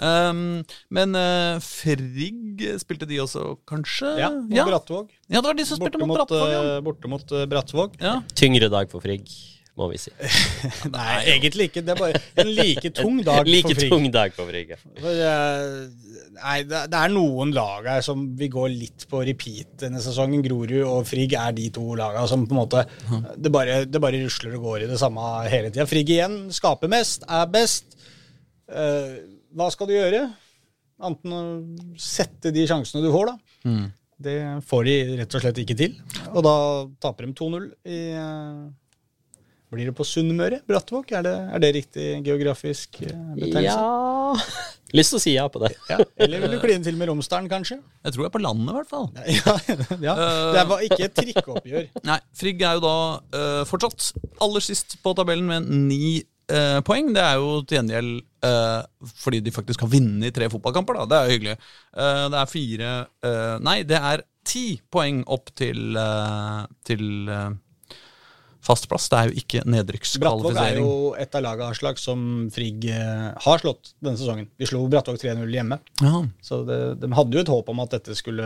Um, men uh, Frigg spilte de også, kanskje? Ja, og ja. Brattvåg. Ja, det var de som spilte Borte mot mot, Brattvåg. Ja. borte mot Brattvåg. Ja. Tyngre dag for Frigg, må vi si. [LAUGHS] Nei, egentlig ikke. Det er bare en like [LAUGHS] tung dag like for Frigg. tung dag for Frigg. eh, nei, det, er noen lag her som vi går litt på repeat denne sesongen. Grorud og Frigg er de to lagene som på en måte Det bare, det bare rusler og går i det samme hele tida. Frigg igjen skaper mest, er best. Eh, hva skal du gjøre? Anten å sette de sjansene du får, da. Det får de rett og slett ikke til. Og da taper de 2-0 i eh, Blir det på Sunnmøre? Brattvåg? Er det, er det riktig geografisk eh, betegnelse? Ja [LAUGHS] Lyst til å si ja på det. Ja, eller vil du kline til med Romsdalen, kanskje? Jeg tror jeg er på landet, i hvert fall. Ja, [LAUGHS] ja. Det var ikke et trikkeoppgjør. [LAUGHS] Nei, Frigg er jo da uh, fortsatt aller sist på tabellen med ni uh, poeng. Det er jo til gjengjeld uh, fordi de faktisk har vunnet tre fotballkamper, da. Det er jo hyggelig. Eh, det er fire eh, Nei, det er ti poeng opp til, eh, til eh, fast plass. Det er jo ikke Brattvåg er jo et av laga Aslak som Frigg eh, har slått denne sesongen. De slo Brattvåg 3-0 hjemme. Ja. Så det, de hadde jo et håp om at dette skulle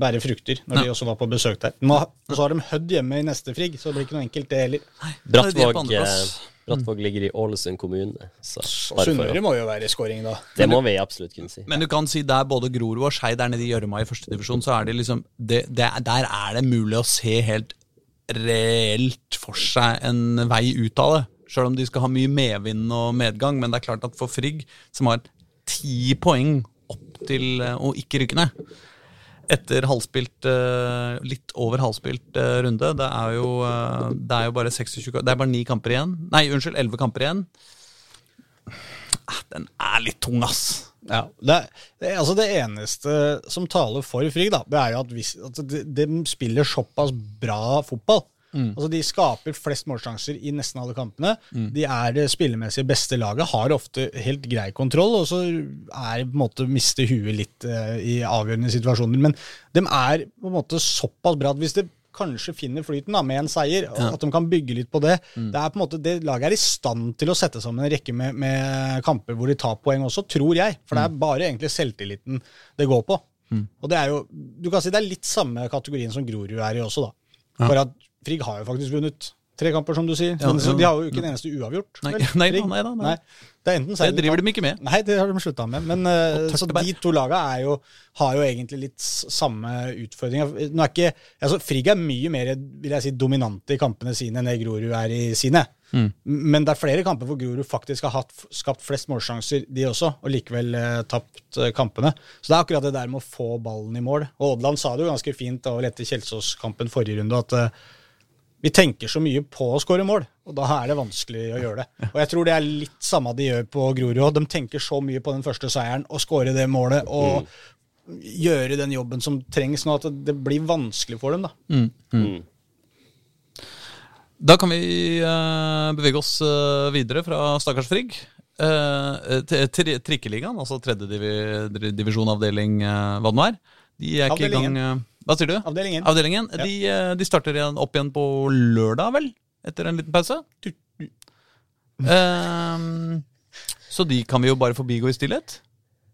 bære frukter, når Ja. de også var på besøk der. Nå, og så har de Hødd hjemme i neste Frigg, så det blir ikke noe enkelt, det heller. Er Brattvåg, eh, Brattvåg ligger i Ålesund kommune. Sunnmøre må jo være scoring, da. det må vi absolutt kunne si. Men du kan si der både Grorud og Skeid er nede i gjørma i førstedivisjon, så er det liksom det, det, er- Der er det mulig å se helt reelt for seg en vei ut av det. Sjøl om de skal ha mye medvind og medgang. Men det er klart at for Frigg, som har ti poeng opp til eh, å ikke rykke ned etter halvspilt, eh, litt over halvspilt eh, runde. Det er jo, det er jo bare 26 Det er bare ni kamper igjen. Nei, unnskyld, 11 kamper igjen. Ah, Den er litt tung, ass. Ja, det, det, altså det eneste som taler for Frigg, da, det er jo at, hvis, at de, de spiller såpass bra fotball. Altså De skaper flest målsjanser i nesten alle kampene. De er det spillemessig beste laget, har ofte helt grei kontroll, og så er på en måte mister huet litt uh, i avgjørende situasjoner. Men de er på en måte såpass bra at hvis det kanskje finner flyten da, med en seier. og At de kan bygge litt på det. Det er på en måte, det Laget er i stand til å sette sammen en rekke med, med kamper hvor de tar poeng også, tror jeg. For det er bare egentlig selvtilliten det går på. Og det er jo, du kan si det er litt samme kategorien som Grorud er i også, da. For at Frigg har jo faktisk vunnet tre kamper, som du sier. Ja, Men de har jo ikke en eneste uavgjort. Nei, [LAUGHS] nei nei da, nei. Det Det driver de ikke med. Nei, det har de slutta med. Men eh, så de to laga jo, har jo egentlig litt samme utfordringer. Nå er ikke, altså Frigg er mye mer vil jeg si, dominante i kampene sine enn det Grorud er i sine. Mm. Men det er flere kamper hvor Grorud faktisk har hatt, skapt flest målsjanser, de også, og likevel eh, tapt eh, kampene. Så det er akkurat det der med å få ballen i mål. Og Odland sa det jo ganske fint da, etter Kjelsås-kampen forrige runde, at eh, vi tenker så mye på å skåre mål, og da er det vanskelig å gjøre det. Og jeg tror det er litt samme de gjør på Grorud. De tenker så mye på den første seieren og skåre det målet og gjøre den jobben som trengs nå, at det blir vanskelig for dem. da. Da kan vi uh, bevege oss uh, videre fra Stakkars Frigg. Uh, til tri Trikkeligaen, altså tredje divi divisjon avdeling uh, hva det nå er. De er ikke i gang Hva sier du? Avdelingen. Avdelingen. De, eh, de starter igjen opp igjen på lørdag, vel? Etter en liten pause. Um, så de kan vi jo bare forbigå i stillhet.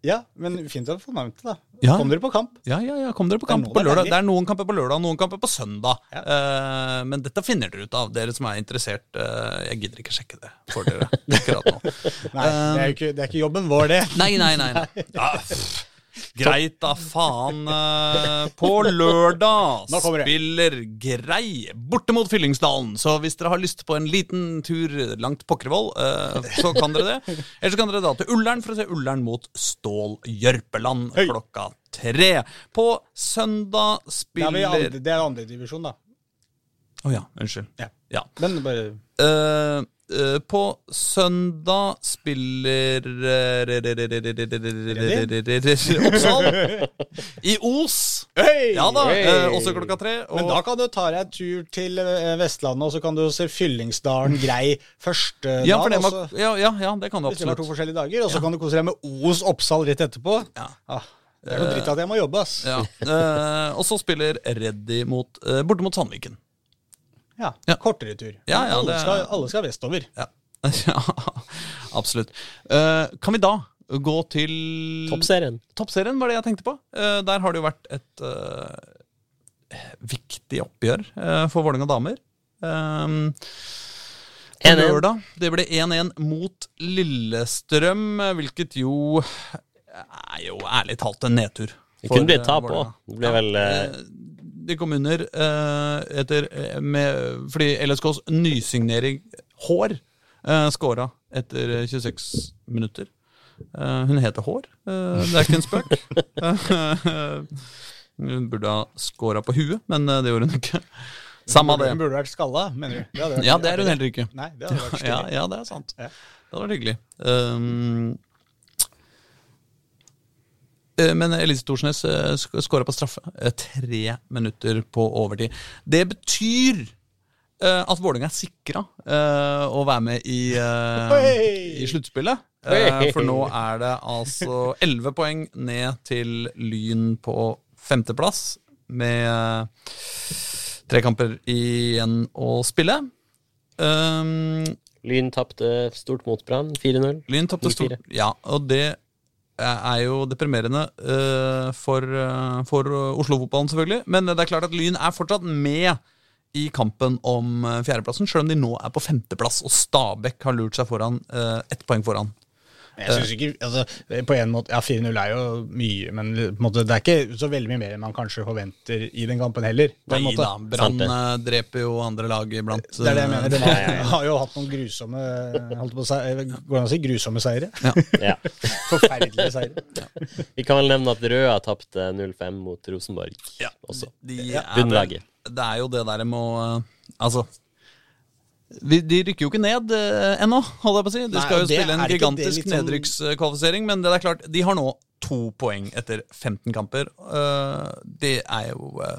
Ja, men fint å få nevnt det, da. Ja. Kom dere på kamp? Ja, ja, ja, kom dere på kamp på lørdag. Det er noen kamper på lørdag, noen kamper på søndag. Ja. Uh, men dette finner dere ut av, dere som er interessert. Uh, jeg gidder ikke sjekke det for dere akkurat nå. [LAUGHS] Nei, det er jo ikke, det er ikke jobben vår, det. Nei, nei, nei. nei. [LAUGHS] Ja, pff. Greit da, faen. eh, På lørdag spiller Grei borte mot Fyllingsdalen. Så hvis dere har lyst på en liten tur langt Pokkervoll, eh, så kan dere det. Eller så kan dere da til Ullern for å se Ullern mot Stål Jørpeland klokka tre. På søndag spiller Det er, Å andre, det er andredivisjon, da. ja, unnskyld. Ja. Ja. Men bare eh, på søndag spiller eh, Oppsal i Os. Ja da, eh, også klokka tre. Men da kan du ta deg en tur til eh, Vestlandet, og så kan du se Fyllingsdalen grei første ja, for det dag. ja, ja, ja, det kan du Hvis det to absolutt. forskjellige dager, og så kan du kose deg med Os Oppsal rett etterpå. Ja. Ah, det er noe dritt at jeg må jobbe, ass. Ja. Eh, og så spiller Reddy mot, eh, borte mot Sandviken. Ja, Ja. Kortere tur. Ja, ja, alle, det skal, alle skal vestover. Ja, [LAUGHS] ja absolutt. Uh, kan vi da gå til Toppserien. Toppserien var det jeg tenkte på. Uh, der har det jo vært et uh, viktig oppgjør for Vålerenga damer. Um, 1-1. lørdag. Det ble 1-1 mot Lillestrøm, hvilket jo er jo ærlig talt en nedtur. Det kunne blitt tap òg. Det ble vel De kom under eh, etter, eh, med, fordi LSKs nysignering Hår uh, scora etter 26 minutter. Eh, hun heter Hår, eh, det er ikke en spøk. Eh, [LAUGHS] hun burde ha scora på huet, men eh, det gjorde hun ikke. Samme det. Hun burde vært skalla, mener du? Det Ja, det er hun heller ikke. Nei, det Ja, ja, det er sant. Ja. Det hadde vært hyggelig. Um, eh, men Elise Thorsnes uh, skåra på straffe. eh, tre minutter på overtid. Det betyr eh, at Vålerenga er sikra eh, å være med i, i sluttspillet. Eh, for nå er det altså elleve poeng ned til Lyn på femteplass, med eh, tre kamper igjen å spille. Um, Lyn tapte stort mot Brann, 4-0. Lyn tapte stort. Ja, og det er jo deprimerende uh, for, uh, for Oslo-fotballen, selvfølgelig. Men det er klart at Lyn er fortsatt med i kampen om eh, fjerdeplassen, selv om de nå er på femteplass, og Stabæk har lurt seg foran ett poeng foran. Jeg synes ikke, altså, på en måte, ja 4-0 er jo mye, men på en måte, det er ikke så veldig mye mer enn man kanskje forventer i den kampen heller. På en Nei da, Brann eh, dreper jo andre lag iblant. Det er det jeg mener. Den eh, har, [LAUGHS] har jo hatt noen grusomme holdt på å si, Går det an å si grusomme seire? Ja. [LAUGHS] [LAUGHS] Forferdelige seire. Vi kan vel nevne at Røa tapte 0-5 mot Rosenborg Ja, også. De Ja. er Bunnlaget. Det er jo det der med å eh, Altså De rykker jo ikke ned eh, ennå, holdt jeg på å si. De Nei, skal jo og spille en gigantisk sånn- nedrykkskvalifisering, men det er klart, de har nå to poeng etter 15 kamper. Eh, det er jo eh,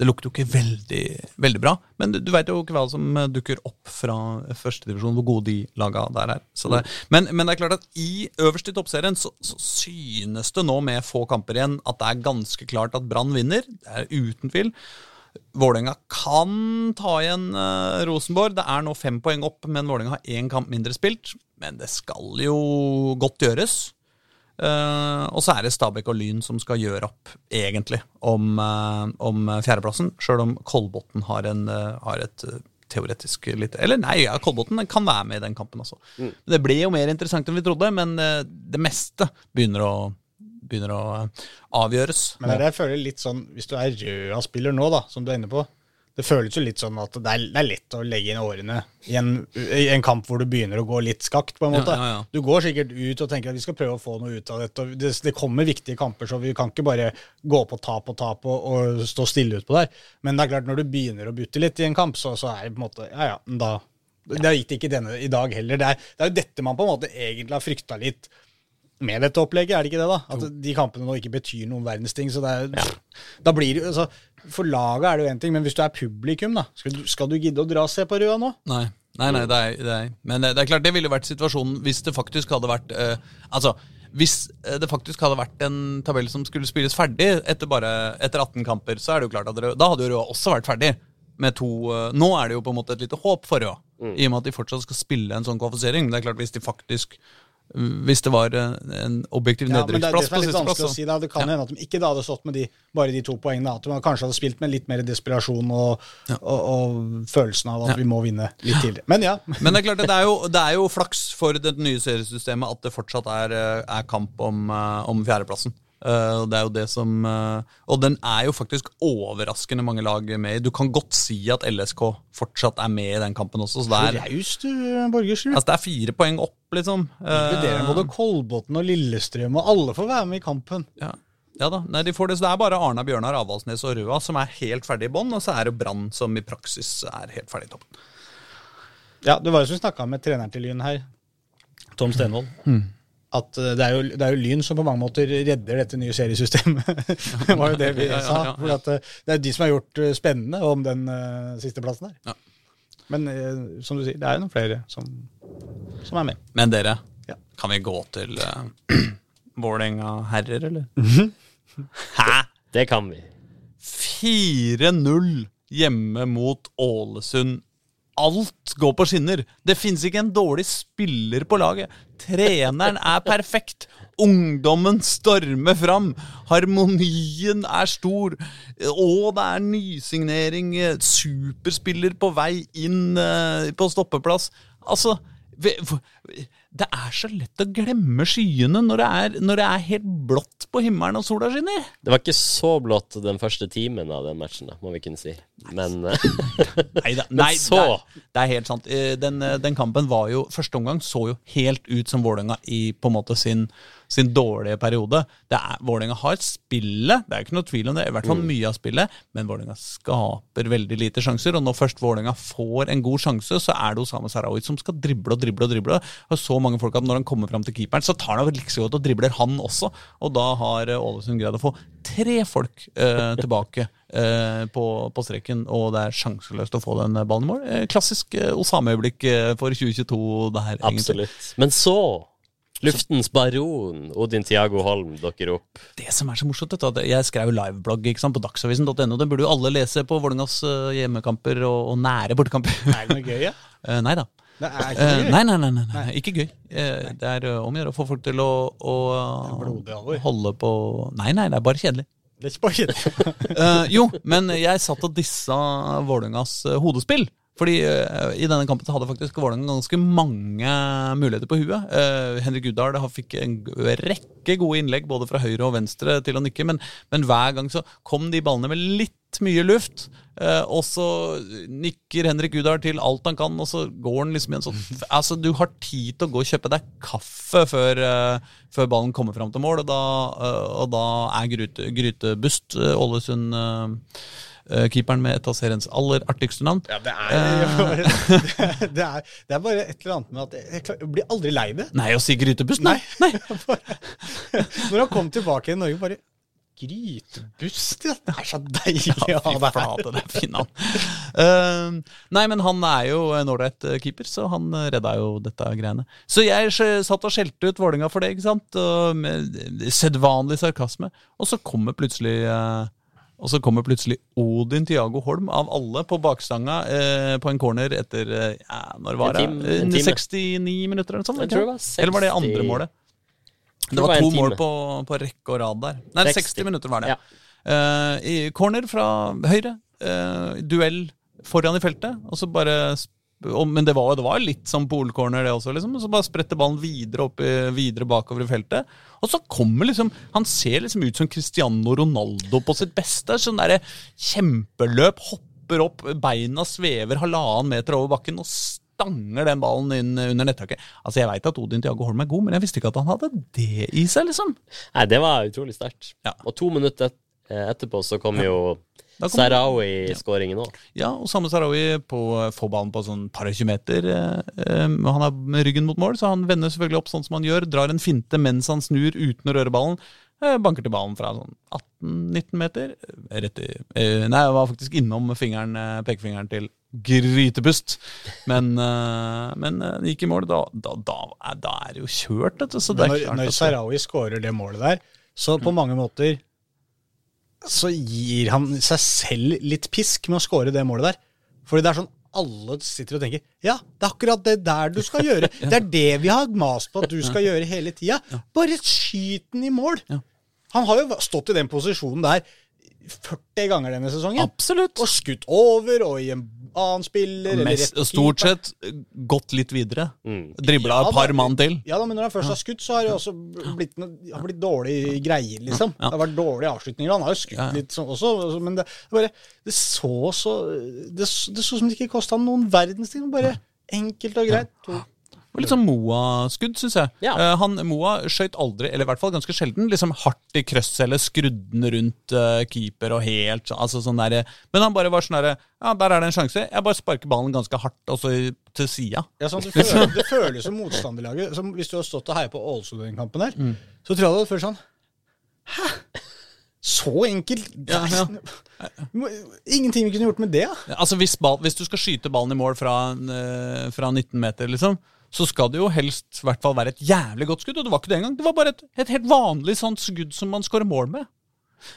Det lukter jo ikke veldig, veldig bra, men du, du veit jo ikke hva som dukker opp fra førstedivisjon, hvor gode de laga der er. Så det, men, men det er klart at i øverst i toppserien så, så synes det nå, med få kamper igjen, at det er ganske klart at Brann vinner. Det er uten tvil. Vålerenga kan ta igjen uh, Rosenborg. Det er nå fem poeng opp, men Vålerenga har én kamp mindre spilt. Men det skal jo godt gjøres. Uh, og så er det Stabæk og Lyn som skal gjøre opp, egentlig, om, uh, om fjerdeplassen. Sjøl om Kolbotn har, en, eh, har et teoretisk litt Eller nei, ja, Kolbotn kan være med i den kampen også. Det ble jo mer interessant enn vi trodde, men det meste begynner å, begynner å eh, avgjøres. Men det jeg føler litt sånn, hvis du er Røa-spiller nå, da, som du er inne på Det føles jo litt sånn at det er, det er lett å legge inn årene i en, i en kamp hvor du begynner å gå litt skakt, på en måte. Ja, ja, ja. Du går sikkert ut og tenker at vi skal prøve å få noe ut av dette. og Det, det kommer viktige kamper, så vi kan ikke bare gå på tap og tap og, og stå stille utpå der. Men det er klart, når du begynner å butte litt i en kamp, så, så er det på en måte Ja ja, da Det gikk ikke denne i dag heller. Det er, det er jo dette man på en måte egentlig har frykta litt med dette opplegget, er det ikke det, da? At de kampene nå ikke betyr noen verdens ting. Så det er, da blir det altså, For laget er det jo én ting, men hvis du er publikum, da, skal du, skal du gidde å dra og se på Røa nå? Nei, nei, nei det, er, det er Men det, det er klart det ville vært situasjonen hvis det faktisk hadde vært eh, Altså, hvis eh, det faktisk hadde vært en tabell som skulle spilles ferdig etter bare etter 18 kamper, så er det jo klart at Røa, da hadde jo Røa også vært ferdig. Med to, eh, nå er det jo på en måte et lite håp for Røa, i og med at de fortsatt skal spille en sånn kvalifisering. Men det er klart hvis de faktisk Hvis det var en objektiv Ja, nedrykksplass på sisteplass si. da. Det kan hende at de ikke da hadde stått med de, bare de to poengene. At man kanskje hadde spilt med litt mer desperasjon og, og, og følelsen av at vi må vinne litt tidligere. Men ja. [LAUGHS] Men det er klart, det er jo, det er jo flaks for det nye seriesystemet at det fortsatt er, eh, er kamp om, eh, om fjerdeplassen. Og det er jo det som uh, Og den er jo faktisk overraskende mange lag med i. Du kan godt si at LSK fortsatt er med i den kampen også. Så det er, raus du, altså det er fire poeng opp, liksom. Inkluderer både Kolbotn og Lillestrøm, og alle får være med i kampen. ja. ja da, nei, de får det, så det er bare Arna, Bjørnar, Avaldsnes og Røa som er helt ferdig i bånn, og så er det Brann som i praksis er helt ferdig i toppen. Ja, det var jo som snakka med treneren til Lyn her, Tom Stenvold. At eh, det er, jo, det er jo Lyn som på mange måter redder dette nye seriesystemet. [LAUGHS] det var jo det vi Ja, ja, sa. ja, ja. For at eh, det er de som har gjort eh, spennende om den uh, sisteplassen der. Ja. Men uh, som du sier, det er jo noen flere som, som er med. Men dere, Ja. kan vi gå til uh, [CLEARS THROAT] Vålerenga herrer, eller? [LAUGHS] Hæ? Det kan vi. 4-0 hjemme mot Ålesund. Alt går på skinner. Det fins ikke en dårlig spiller på laget. Treneren er perfekt. Ungdommen stormer fram. Harmonien er stor. Og det er nysignering. Superspiller på vei inn eh, på stoppeplass. Altså Det er så lett å glemme skyene når det er, når det er helt blått på himmelen og sola skinner. Det var ikke så blått den første timen av den matchen, da, må vi kunne si. Men eh, [LAUGHS] [LAUGHS] Men nei, så- Det, er, det er helt sant. Eh, Den, eh, den kampen var jo Første omgang så jo helt ut som Vålerenga i på en måte sin, sin dårlige periode. Det er, Vålerenga har spillet, det er ikke noe tvil om det, i hvert Mm. fall mye av spillet, men Vålerenga skaper veldig lite sjanser. Og når først Vålerenga får en god sjanse, så er det Osama Sarawi som skal drible og drible og drible. Og så mange folk at når han kommer fram til keeperen, så tar han over like så godt og dribler han også. Og da har eh, Ålesund greid å få tre folk eh, tilbake eh, på, på streken, og det er sjanseløst å få den ballen i mål. Eh, klassisk eh, Osame-øyeblikk eh, for 2022 det her, egentlig. absolutt. Men så Luftens baron, Odin Tiago Holm, dukker opp. Det som er så morsomt, er at jeg skrev liveblogg på dagsavisen.no. Den burde jo alle lese på Vålerengas hjemmekamper og, og nære bortekamper. Er det noe gøy, ja? [LAUGHS] Nei da. Det er ikke Eh, gøy. nei, nei, nei, nei, nei, ikke gøy. Eh, det er eh, om å gjøre å få folk til å, å blodig alvor. holde på Nei, nei, det er bare kjedelig. Det er ikke bare kjedelig. Jo, men jeg satt og dissa Vålerengas hodespill. Fordi uh, i denne kampen hadde faktisk Vålerenga ganske mange muligheter på huet. Uh, Henrik Uddal fikk en rekke gode innlegg både fra høyre og venstre til å nikke, men, men hver gang så kom de ballene med litt mye luft. Uh, og så nikker Henrik Uddal til alt han kan, og så går han liksom i en sånn Altså, du har tid til å gå og kjøpe deg kaffe før, uh, før ballen kommer fram til mål, og da, uh, og da er Gryte, Grytebust Ålesund keeperen med et av seriens aller artigste navn. Ja, det er, [LAUGHS] [LAUGHS] det, er, det er bare et eller annet med at jeg, klar- jeg blir aldri lei det. Nei, å si Grytebust? Nei. Nei. [LAUGHS] Når han kom tilbake i Norge, bare Grytebust, ja. Det er så deilig å ha det her. det er fin. Eh, nei, men han er jo en ålreit eh, keeper, så han eh, redda jo dette greiene. Så jeg satt og skjelte ut Vålinga for det, ikke sant? Og med sedvanlig sarkasme. Og så kommer plutselig eh, Og så kommer plutselig Odin Tiago Holm av alle på bakstanga eh, på en corner etter eh, ja, Når var det? En time- en Eh, time. 69 minutter eller noe sånt? Var 60 Eller var det andre målet? Det det var var to mål på, på rekke og rad der. Nei, 60, 60 minutter var det. Ja. Eh, I corner fra høyre. eh, duell foran i feltet. Og så bare Men det var, det var litt som polcorner, det også. liksom, og Så bare spretter ballen videre, opp, videre bakover i feltet. Og så kommer liksom Han ser liksom ut som Cristiano Ronaldo på sitt beste. Sånn derre kjempeløp. Hopper opp, beina svever halvannen meter over bakken. og stanger den ballen inn under nettaket. Altså, Jeg veit at Odin Tiago Holm er god, men jeg visste ikke at han hadde det i seg, liksom. Nei, det var utrolig sterkt. Ja. Og to minutter etterpå så kom jo Sarawi-skåringen òg. Ja, og samme Sarawi på får ballen på sånn par og 20 meter. eh, eh, Han er med ryggen mot mål, så han vender selvfølgelig opp sånn som han gjør. Drar en finte mens han snur uten å røre ballen. eh, Banker til ballen fra sånn 18-19 meter. eh, Rett i eh, Nei, jeg var faktisk innom fingeren, eh, pekefingeren til grytepust. Men, [LAUGHS] eh, men eh, gikk i mål. Da, da, da, da er det jo kjørt, dette. Så det er når, klart når Sarawi skårer det målet der, så på mange måter så gir han seg selv litt pisk med å score det målet der. Fordi det er sånn alle sitter og tenker Ja, det er akkurat det der du skal gjøre. [LAUGHS] Det er det vi har mast på at du skal gjøre hele tida. Bare skyt den i mål. Han har jo stått i den posisjonen der 40 ganger denne sesongen. Absolutt. Og skutt over og i en annen spiller. Mest, stort sett eh, gått litt videre. Mm. Dribla Ja, et par mann til. Ja da, men når han først har skutt, så har det også blitt, har blitt dårlige greier, liksom. Ja. Det har vært dårlige avslutninger. Han har jo skutt Ja, ja. litt sånn også, men det, det bare Det så så Det, så- det så som det ikke kosta noen verdens ting. Bare enkelt og greit. To. Var litt sånn Moa-skudd, syns jeg. Ja. Uh, han, Moa skøyt aldri, eller i hvert fall ganske sjelden, liksom hardt i krøsset eller skrudd den rundt uh, keeper og helt altså sånn der, Men han bare var sånn derre Ja, der er det en sjanse. Jeg bare sparker ballen ganske hardt, også i- til sida. Ja, sånn, det, [LAUGHS] føles, det føles som motstanderlaget. Som hvis du har stått og heia på Ålesund den kampen her, Mm. så tror jeg det hadde følt sånn Hæ? Så enkelt? Ja, ja. [LAUGHS] Ingenting vi kunne gjort med det, ja. Altså hvis, ball, hvis du skal skyte ballen i mål fra, eh, fra 19 meter, liksom, så skal det jo helst i hvert fall være et jævlig godt skudd. Og det var ikke det engang. Det var bare et, et helt vanlig sånt skudd som man skårer mål med.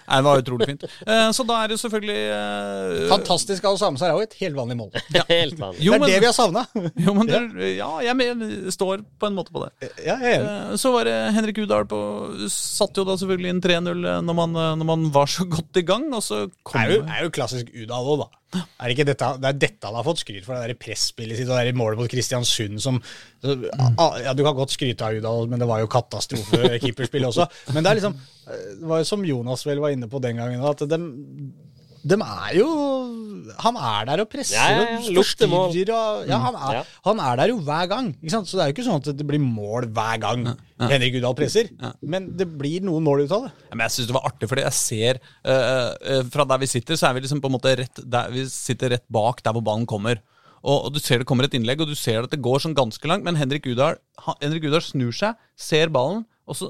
Nei, Det var utrolig fint. Eh, så da er det selvfølgelig eh, Fantastisk av er Sarawi. Et helt vanlig mål. [LAUGHS] Helt vanlig. Jo, det er det vi har savna. [LAUGHS] Jo, men det, ja, jeg men, står på en måte på det. Ja, jeg er enig. Eh, Så var det Henrik Udal på Satte jo da selvfølgelig inn 3-0 når, man, eh, når man var så godt i gang, og så kom er jo, er jo klassisk Udal òg, da. Er det, ikke dette, det er dette han har fått skryt for, det presspillet sitt og det der målet mot Kristiansund som Ja, du kan godt skryte av Udal, men det var jo katastrofe-keeperspill [LAUGHS] også. Men det er liksom Det var jo som Jonas vel var inne på den gangen, at dem, dem er jo Han er der og presser Ja, ja, ja, og forstyrrer og ja, han, er, Ja. han er der jo hver gang. Ikke sant? Så det er jo ikke sånn at det blir mål hver gang Henrik Udal presser. Men det blir noen mål ut av det. Ja, men jeg synes det var artig, fordi jeg ser uh, uh, Fra der vi sitter, så er vi liksom på en måte rett der, Vi sitter rett bak der hvor ballen kommer. Og, og du ser det kommer et innlegg, og du ser at det går sånn ganske langt, men Henrik Udal, Henrik Udal snur seg, ser ballen, og så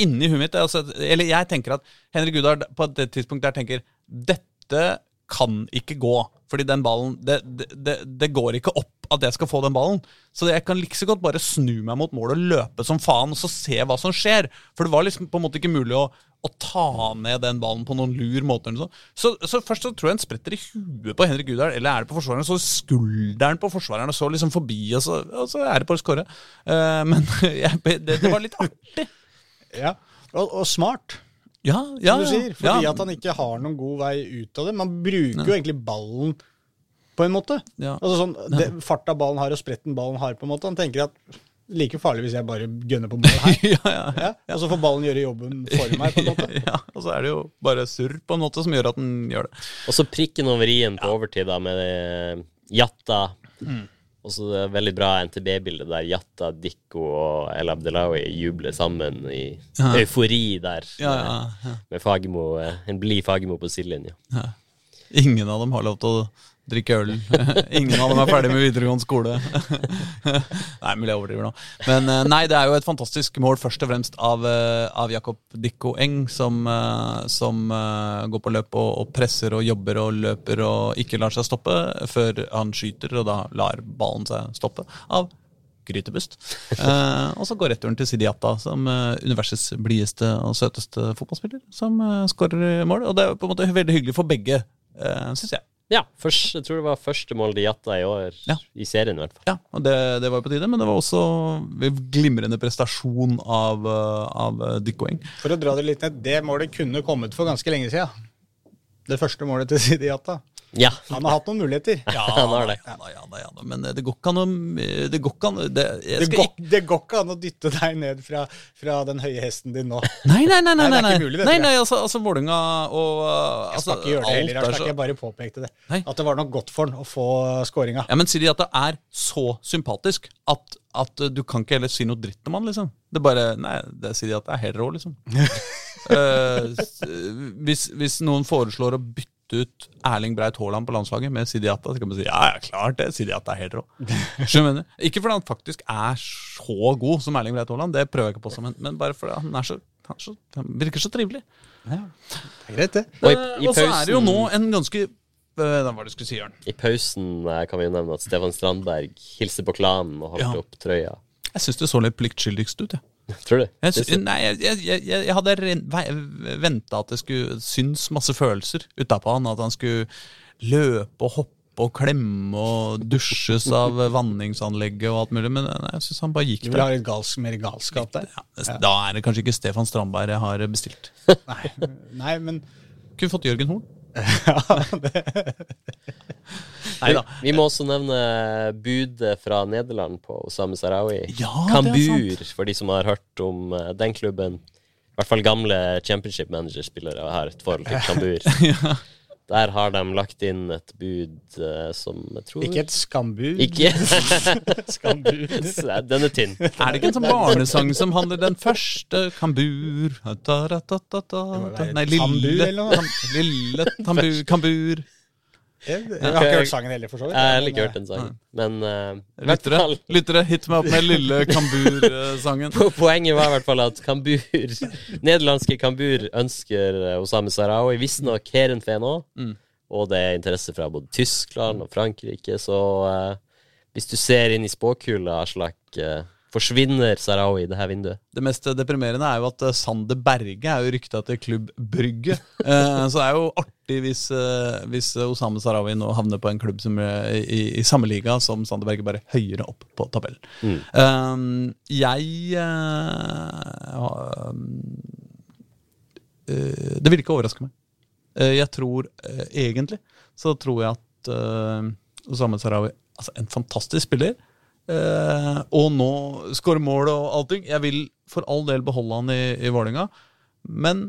inni huet mitt altså, Eller jeg tenker at Henrik Udal på det tidspunktet der tenker Dette kan ikke gå. Fordi den ballen det, det, det, går ikke opp at jeg skal få den ballen. Så jeg kan like godt bare snu meg mot målet og løpe som faen og så se hva som skjer. For det var liksom på en måte ikke mulig å, å ta ned den ballen på noen lur måte. Så, så først så tror jeg en spretter i huet på Henrik Gudal, eller er det på forsvareren, så skulderen på forsvareren og så liksom forbi, og så, og så er det på å skåre. Uh, men [LAUGHS] det, det var litt artig. Ja. Og, og smart. Ja, ja, som du sier. Fordi ja. at han ikke har noen god vei ut av det. Man bruker jo egentlig ballen på en måte. Ja. Altså sånn, det, Farta ballen har og spretten ballen har, på en måte. Han tenker at like farlig hvis jeg bare gønner på målet her. [LAUGHS] ja, ja, ja. Ja, og så får ballen gjøre jobben for meg, på en måte. [LAUGHS] ja, og så er det jo bare surr på en måte som gjør at den gjør det. Og så prikken over i-en på overtid da med Jatta. Mm. Og så det veldig bra NTB-bilde der Jatta, Dikko og El Abdelawi jubler sammen i Ja. eufori der. Ja, ja, ja. Med Fagermo, eh, en blid Fagermo på sidelinja. Ingen av dem har lov til å drikke øl. [LAUGHS] Ingen av dem er ferdig med videregående skole. [LAUGHS] nei, mulig jeg overdriver nå. Men eh, nei, det er jo et fantastisk mål først og fremst av, eh, av Jakob Dikko Eng, som, eh, som eh, går på løp og, og presser og jobber og løper og ikke lar seg stoppe før han skyter, og da lar ballen seg stoppe av grytebust. [LAUGHS] Eh, og så går returen til Sidi Atta som eh, universets blideste og søteste fotballspiller, som skårer mål. Og det er på en måte veldig hyggelig for begge, uh, syns jeg. Ja, først, jeg tror det var første mål de jatta i år, Ja. i serien i hvert fall. Ja, og det, det var jo på tide, men det var også en glimrende prestasjon av, uh, av Dykkoeng. For å dra det litt ned, det målet kunne kommet for ganske lenge siden. Det første målet til Sidiata. Ja, Han har hatt noen muligheter. Ja, [LAUGHS] Han har det. Ja, ja, ja. Men eh, det går ikke an å Det går ikke an det, jeg Det går, det går ikke an å dytte deg ned fra, fra den høye hesten din nå. Nei, nei, nei. nei, Nei, det nei, er ikke mulig, det, nei, nei altså, altså Vålerenga og altså, Jeg altså, skal ikke gjøre det heller. er Jeg bare påpekte det. Nei. At det var nok godt for han å få scoringa. Ja, men sier de at det er så sympatisk at, at du kan ikke heller si noe dritt om han, liksom. Det bare Nei, det sier de at det er helt rå, liksom. [LAUGHS] uh, hvis, hvis noen foreslår å bytte ut Erling Breit Haaland på landslaget med Sidi Atta, så kan man si ja, ja, klart det. Sidi Atta er helt rå. [LAUGHS] Skjønner du? Ikke fordi han faktisk er så god som Erling Breit Haaland, det prøver jeg ikke på som, men, men bare fordi han er så han, er så, han virker så trivelig. Ja, Det er greit, det. Og i, Eh, i og så er det jo nå en ganske eh, Hva var det du skulle si, Jørn? I pausen eh, kan vi jo nevne at Stefan Strandberg hilser på klanen og holdt Ja. opp trøya. Jeg syns det så litt pliktskyldigst ut, jeg. Tror du? Jeg, nei, jeg, jeg, jeg, jeg hadde venta at det skulle synes masse følelser utapå han. At han skulle løpe og hoppe og klemme og dusjes av [LAUGHS] vanningsanlegget og alt mulig. Men nei, jeg syns han bare gikk Du vil der. ha litt galsk, mer galskap der? Ja, Da er det kanskje ikke Stefan Strandberg jeg har bestilt. [LAUGHS] Nei, nei men Kunne fått Jørgen Horn. [LAUGHS] ja, Nei da. vi må også nevne budet fra Nederland på Osame Sarawi. Ja, det er Kambur, for de som har hørt om eh, den klubben. I hvert fall gamle championship manager-spillere har et forhold til Kambur. [LAUGHS] Der har de lagt inn et bud eh, som jeg tror ikke et skambud. Ikke [LAUGHS] skambud. [LAUGHS] Den er tynn. Er det ikke en sånn barnesang som handler den første Kambur Nei, lille, tam, lille tambur, Kambur. Jeg, jeg har ikke hørt sangen heller, for så vidt. Jeg har ikke hørt den sangen. Men uh, Lyttere, lyttere, hit meg opp med lille Kambur-sangen. [LAUGHS] Poenget var i hvert fall at Kambur [LAUGHS] nederlandske Kambur ønsker eh, Osame Sarawi, visstnok Heerenveen òg. Mm. Og det er interesse fra både Tyskland og Frankrike, så uh, hvis du ser inn i spåkula, Aslak, eh, forsvinner Sarawi i det her vinduet. Det mest deprimerende er jo at eh, Sander Berge er jo rykta til Klubb Brygge. [LAUGHS] Eh, så det er jo artig hvis, eh, hvis Osame Sarawi nå havner på en klubb som er i, i samme liga som Sander Berge, bare høyere opp på tabellen. Mm. Jeg Det vil ikke overraske meg. Jeg tror egentlig så tror jeg at Osame Sarawi Altså, en fantastisk spiller. Eh, og nå skårer mål og allting. Jeg vil for all del beholde han i, i Vålerenga, men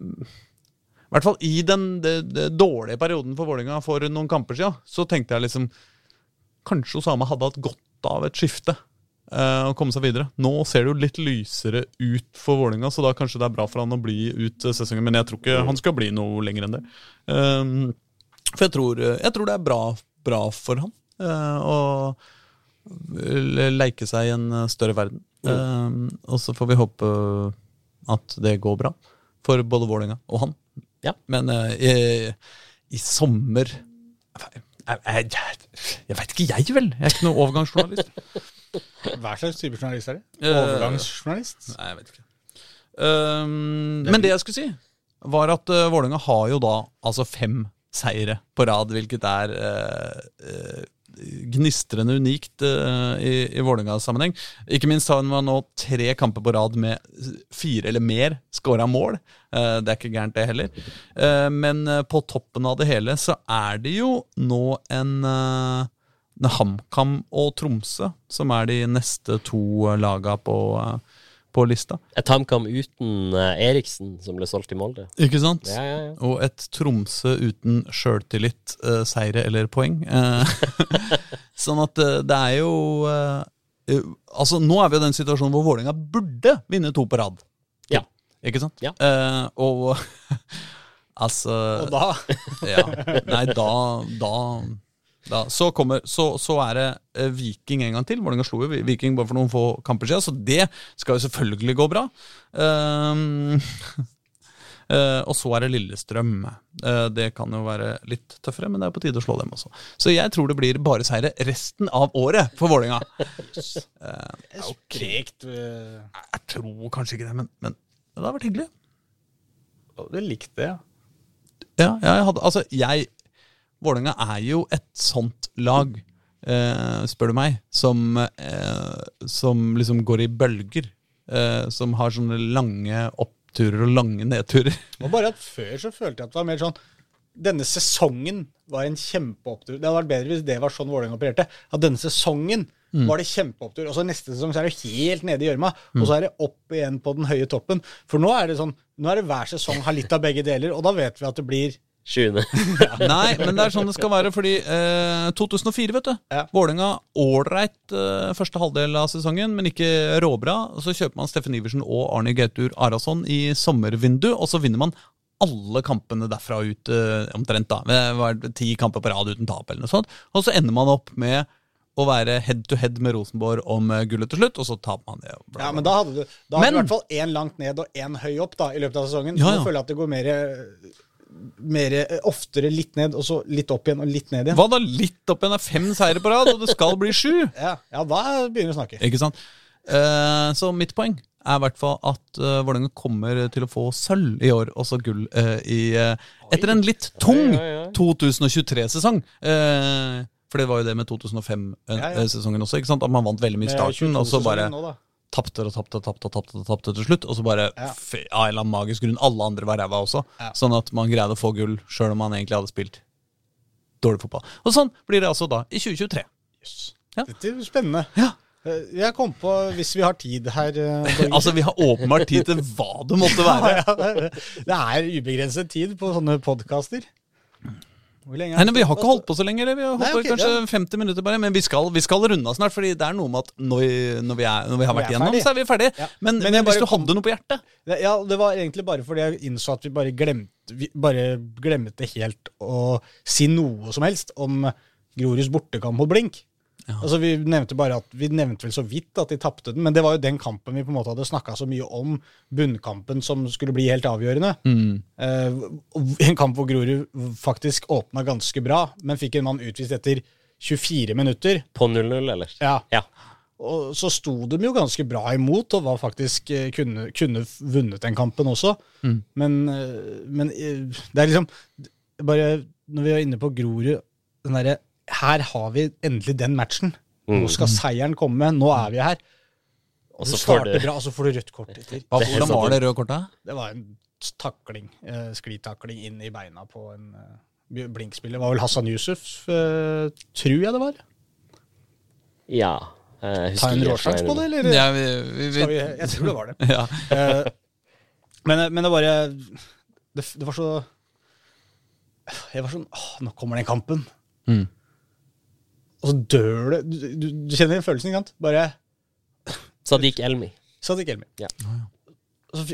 i hvert fall i den det, det dårlige perioden for Vålerenga for noen kamper siden, så tenkte jeg liksom Kanskje Osama hadde hatt godt av et skifte eh, og komme seg videre. Nå ser det jo litt lysere ut for Vålerenga, så da kanskje det er bra for han å bli ut eh, sesongen. Men jeg tror ikke han skal bli noe lenger enn det. Eh, for jeg tror, jeg tror det er bra, bra for han eh, le- leke seg i en eh, større verden. Um, og så får vi håpe at det går bra for både Vålerenga og han. Ja. Men eh, i, i sommer jeg, jeg, jeg, veit ikke, jeg, vel. Jeg er ikke noen overgangsjournalist. [LAUGHS] Hva slags type journalist er det? Overgangsjournalist? Nei, jeg vet ikke. Um, men det jeg skulle si, var at uh, Vålerenga har jo da altså fem seire på rad, hvilket er uh, uh, gnistrende unikt uh, i, i Vålerenga-sammenheng. Ikke minst har man nå tre kamper på rad med fire eller mer scora mål. Uh, det er ikke gærent, det heller. Uh, men på toppen av det hele så er det jo nå en HamKam og Tromsø som er de neste to laga på, på lista. Et HamKam uten eh, Eriksen, som ble solgt i Molde. Ikke sant? Ja, ja, ja. Og et Tromsø uten sjøltillit, uh, seire eller poeng. Eh, [LAUGHS] sånn at uh, det er jo uh, uh, Altså, nå er vi i den situasjonen hvor Vålerenga burde vinne to på rad. Ja. Ikke sant? Ja. Eh, og [LAUGHS] altså Og da [LAUGHS] ja. Nei, da, da, da så, kommer, så, så er det eh, Viking en gang til. Vålerenga slo jo Viking bare for noen få kamper siden, så det skal jo selvfølgelig gå bra. Um, uh, [LAUGHS] og så er det Lillestrøm. Uh, det kan jo være litt tøffere, men det er på tide å slå dem også. Så jeg tror det blir bare seire resten av året for Vålerenga. [LAUGHS] Sprekt. eh, Jeg tror kanskje ikke det, men, men det hadde vært hyggelig. Du likte det, ja. Ja, jeg hadde, altså jeg Vålerenga er jo et sånt lag, eh, spør du meg, som, eh, som liksom går i bølger. Eh, som har sånne lange oppturer og lange nedturer. Og bare at Før så følte jeg at det var mer sånn Denne sesongen var en kjempeopptur. Det hadde vært bedre hvis det var sånn Vålerenga opererte. At denne sesongen var det kjempeopptur. Og så neste sesong så er det helt nede i gjørma. Og så er det opp igjen på den høye toppen. For nå er det sånn Nå er det hver sesong har litt av begge deler, og da vet vi at det blir Sjuende. [LAUGHS] Nei, men det er sånn det skal være, fordi eh, 2004, vet du. Ja. Vålerenga ålreit eh, første halvdel av sesongen, men ikke råbra. Så kjøper man Steffen Iversen og Arne Gautur Arason i sommervindu, og så vinner man alle kampene derfra ut eh, omtrent. da. Det var ti kamper på rad uten tap, eller noe sånt. Og så ender man opp med å være head to head med Rosenborg om eh, gullet til slutt, og så taper man det. bla, Ja, men da hadde du da hadde Men- du i hvert fall én langt ned og én høy opp da, i løpet av sesongen. Ja, ja. Nå føler jeg at det går mer, mer eh, oftere litt ned, og så litt opp igjen og litt ned igjen. Hva da? Litt opp igjen er fem seire på rad, og det skal bli sju! [LAUGHS] Ja, ja, da begynner vi å snakke. Ikke sant? Uh, så mitt poeng er i hvert fall at uh, Vålerenga kommer til å få sølv i år, også gull, uh, i, uh, etter en litt tung Oi, oi, oi. 2023-sesong. Eh, for det var jo det med 2005-sesongen Ja, ja. også, ikke sant? at man vant veldig mye i starten, og så bare. Tapte og tapte og tapte og tapte, og tapte til slutt. Og så bare, Ja. av en eller annen magisk grunn, alle andre var ræva også. Ja. Sånn at man greide å få gull sjøl om man egentlig hadde spilt dårlig fotball. Og sånn blir det altså da i 2023. Jøss. Ja. Dette er spennende. Ja. Eh, Jeg kom på, hvis vi har tid her eh, [LAUGHS] Altså, vi har åpenbart tid til hva det måtte være. [LAUGHS] Det er- Det er ubegrenset tid på sånne podkaster. Nei, nei, Vi har ikke holdt på så lenge. Vi har holdt Nei, på kanskje ja. 50 minutter bare. Men vi skal, vi skal runde av snart, Fordi det er noe med at når vi, når vi, er, når vi har vært igjennom, så er vi ferdige. Ja. Men, Men men, hvis bare du hadde noe på hjertet Ja, det var egentlig bare fordi jeg innså at vi bare glemte Vi bare glemte helt å si noe som helst om Groruds bortekamp mot Blink. Altså Vi nevnte bare at Vi nevnte vel så vidt at de tapte den, men det var jo den kampen vi på en måte hadde snakka så mye om. Bunnkampen som skulle bli helt avgjørende. Eh, en kamp hvor Grorud faktisk åpna ganske bra, men fikk en mann utvist etter 24 minutter. På 0-0, eller? Ja, Ja. og så sto de jo ganske bra imot og var faktisk eh, kunne, kunne vunnet den kampen også. Men, eh, men eh, det er liksom Bare når vi er inne på Grorud den derre Her har vi endelig den matchen. Nå skal seieren komme. Nå er vi her. Og så får starter du bra, og så får du rødt kort etter. Hvordan var det røde kortet? Det var en takling, eh, sklitakling inn i beina på en eh, blinkspiller. Det var vel Hassan Yusuf, eh, tror jeg det var. Ja. Ta en ikke råsjanse på det, eller? Ja, vi, vi, vi, vi, jeg tror det var det. [LAUGHS] ja. Eh, men, men det bare det, det var så Jeg var sånn åh, Nå kommer den kampen. Mm. Og så dør det. Du, du, du kjenner den følelsen, ikke sant? Bare Sadiq Elmi. Sadiq Elmi. Ja. Så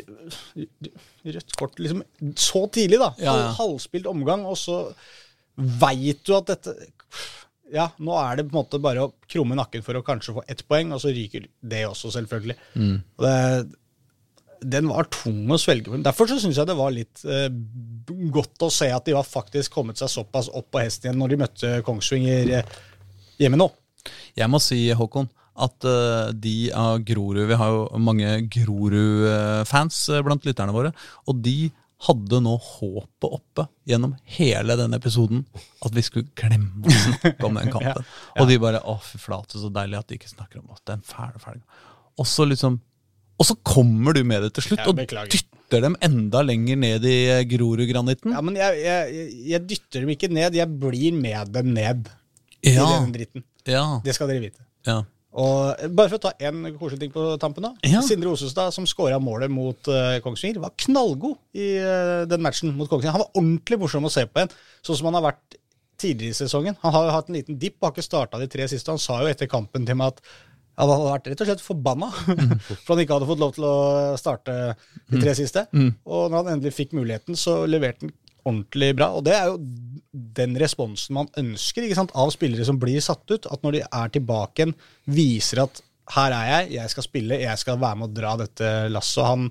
Rødt kort liksom så tidlig, da. Ja, ja. Halvspilt omgang, og så veit du at dette Ja, nå er det på en måte bare å krumme nakken for å kanskje få ett poeng, og så ryker det også, selvfølgelig. Mm. Og det, den var tung å svelge. Men Derfor så syns jeg det var litt eh, godt å se at de var faktisk kommet seg såpass opp på hesten igjen når de møtte Kongsvinger eh, hjemme nå. Jeg må si, Håkon, at eh, de av Grorud Vi har jo mange Grorud-fans eh, blant lytterne våre. Og de hadde nå håpet oppe gjennom hele denne episoden at vi skulle glemme å snakke om den [LAUGHS] kampen. Og de bare 'Å, fy flate, så deilig at de ikke snakker om oss'. Den fæle, fæle Og så liksom Og så kommer du med det til slutt, Ja, og dytter dem enda lenger ned i eh, Grorud-granitten. Ja, Men jeg, jeg- jeg dytter dem ikke ned, jeg blir med dem ned Ja, i den dritten. ja, Det skal dere vite. ja. Og Bare for å ta én koselig ting på tampen. da. Sindre Osestad, som skåra målet mot uh, Kongsvinger, var knallgod i uh, den matchen mot Kongsvinger. Han var ordentlig morsom å se på igjen, sånn som han har vært tidligere i sesongen. Han har jo hatt en liten dipp og har ikke starta de tre siste. Han sa jo etter kampen til meg at han hadde vært rett og slett forbanna [LAUGHS] for han ikke hadde fått lov til å starte de tre siste. Og når han endelig fikk muligheten, så leverte han ordentlig bra. Og det er jo den responsen man ønsker sant, av spillere som blir satt ut. At når de er tilbake igjen, viser at her er jeg, jeg skal spille, jeg skal være med å dra dette lasset. Han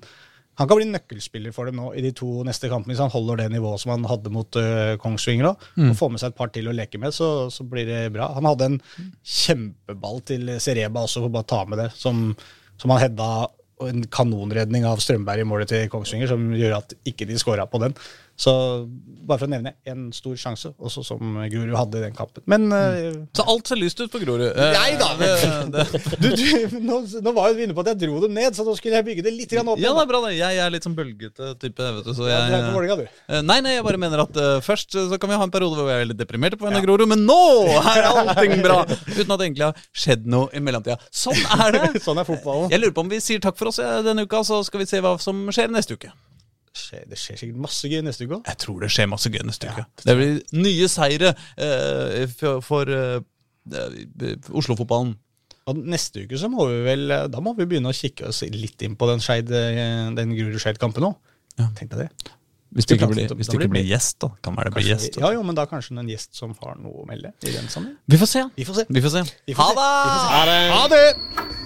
Han kan bli nøkkelspiller for dem nå i de to neste kampene hvis han holder det nivået som han hadde mot uh, Kongsvinger. Mm. Og får med seg et par til å leke med, så, så blir det bra. Han hadde en kjempeball til Sereba også, for å bare ta med det, som, som han hedda en kanonredning av Strømberg i målet til Kongsvinger, som gjør at ikke de scora på den. Så bare for å nevne en stor sjanse, også som Grorud hadde i den kampen. Men eh, Så alt ser lyst ut på Grorud. Eh, Nei da, det- du, du, nå, nå var jo vi inne på at jeg dro dem ned, så nå skulle jeg bygge det litt opp. Ja, det er bra, det. Jeg er litt sånn bølgete type. vet du, så Ja, du er på. Eh, Nei, nei, jeg bare mener at uh, først eh, så kan vi ha en periode hvor vi er litt deprimerte på vegne av Grorud, men nå er allting bra! Uten at det egentlig har skjedd noe i mellomtida. Sånn er det! [LAUGHS] Sånn er fotballen. Jeg lurer på om vi sier takk for oss eh, denne uka, så skal vi se hva som skjer neste uke. Skjer- Det skjer sikkert masse gøy neste uke òg. Jeg tror det skjer masse gøy neste uke. Det blir nye seire eh, for, for eh, eh, Oslo-fotballen. Og neste uke så må vi vel Da må vi begynne å kikke oss litt inn på den, Skeid- den Grorud-Skeid-kampen òg. Ja. Tenk deg det. Hvis det ikke blir, hvis det ikke blir gjest, da. Kan være det blir gjest. Ja, jo, men da kanskje en gjest som har noe å melde i den sammenheng. Vi får se. Vi får se. Vi får se. Vi får se. Ha det! Ha det!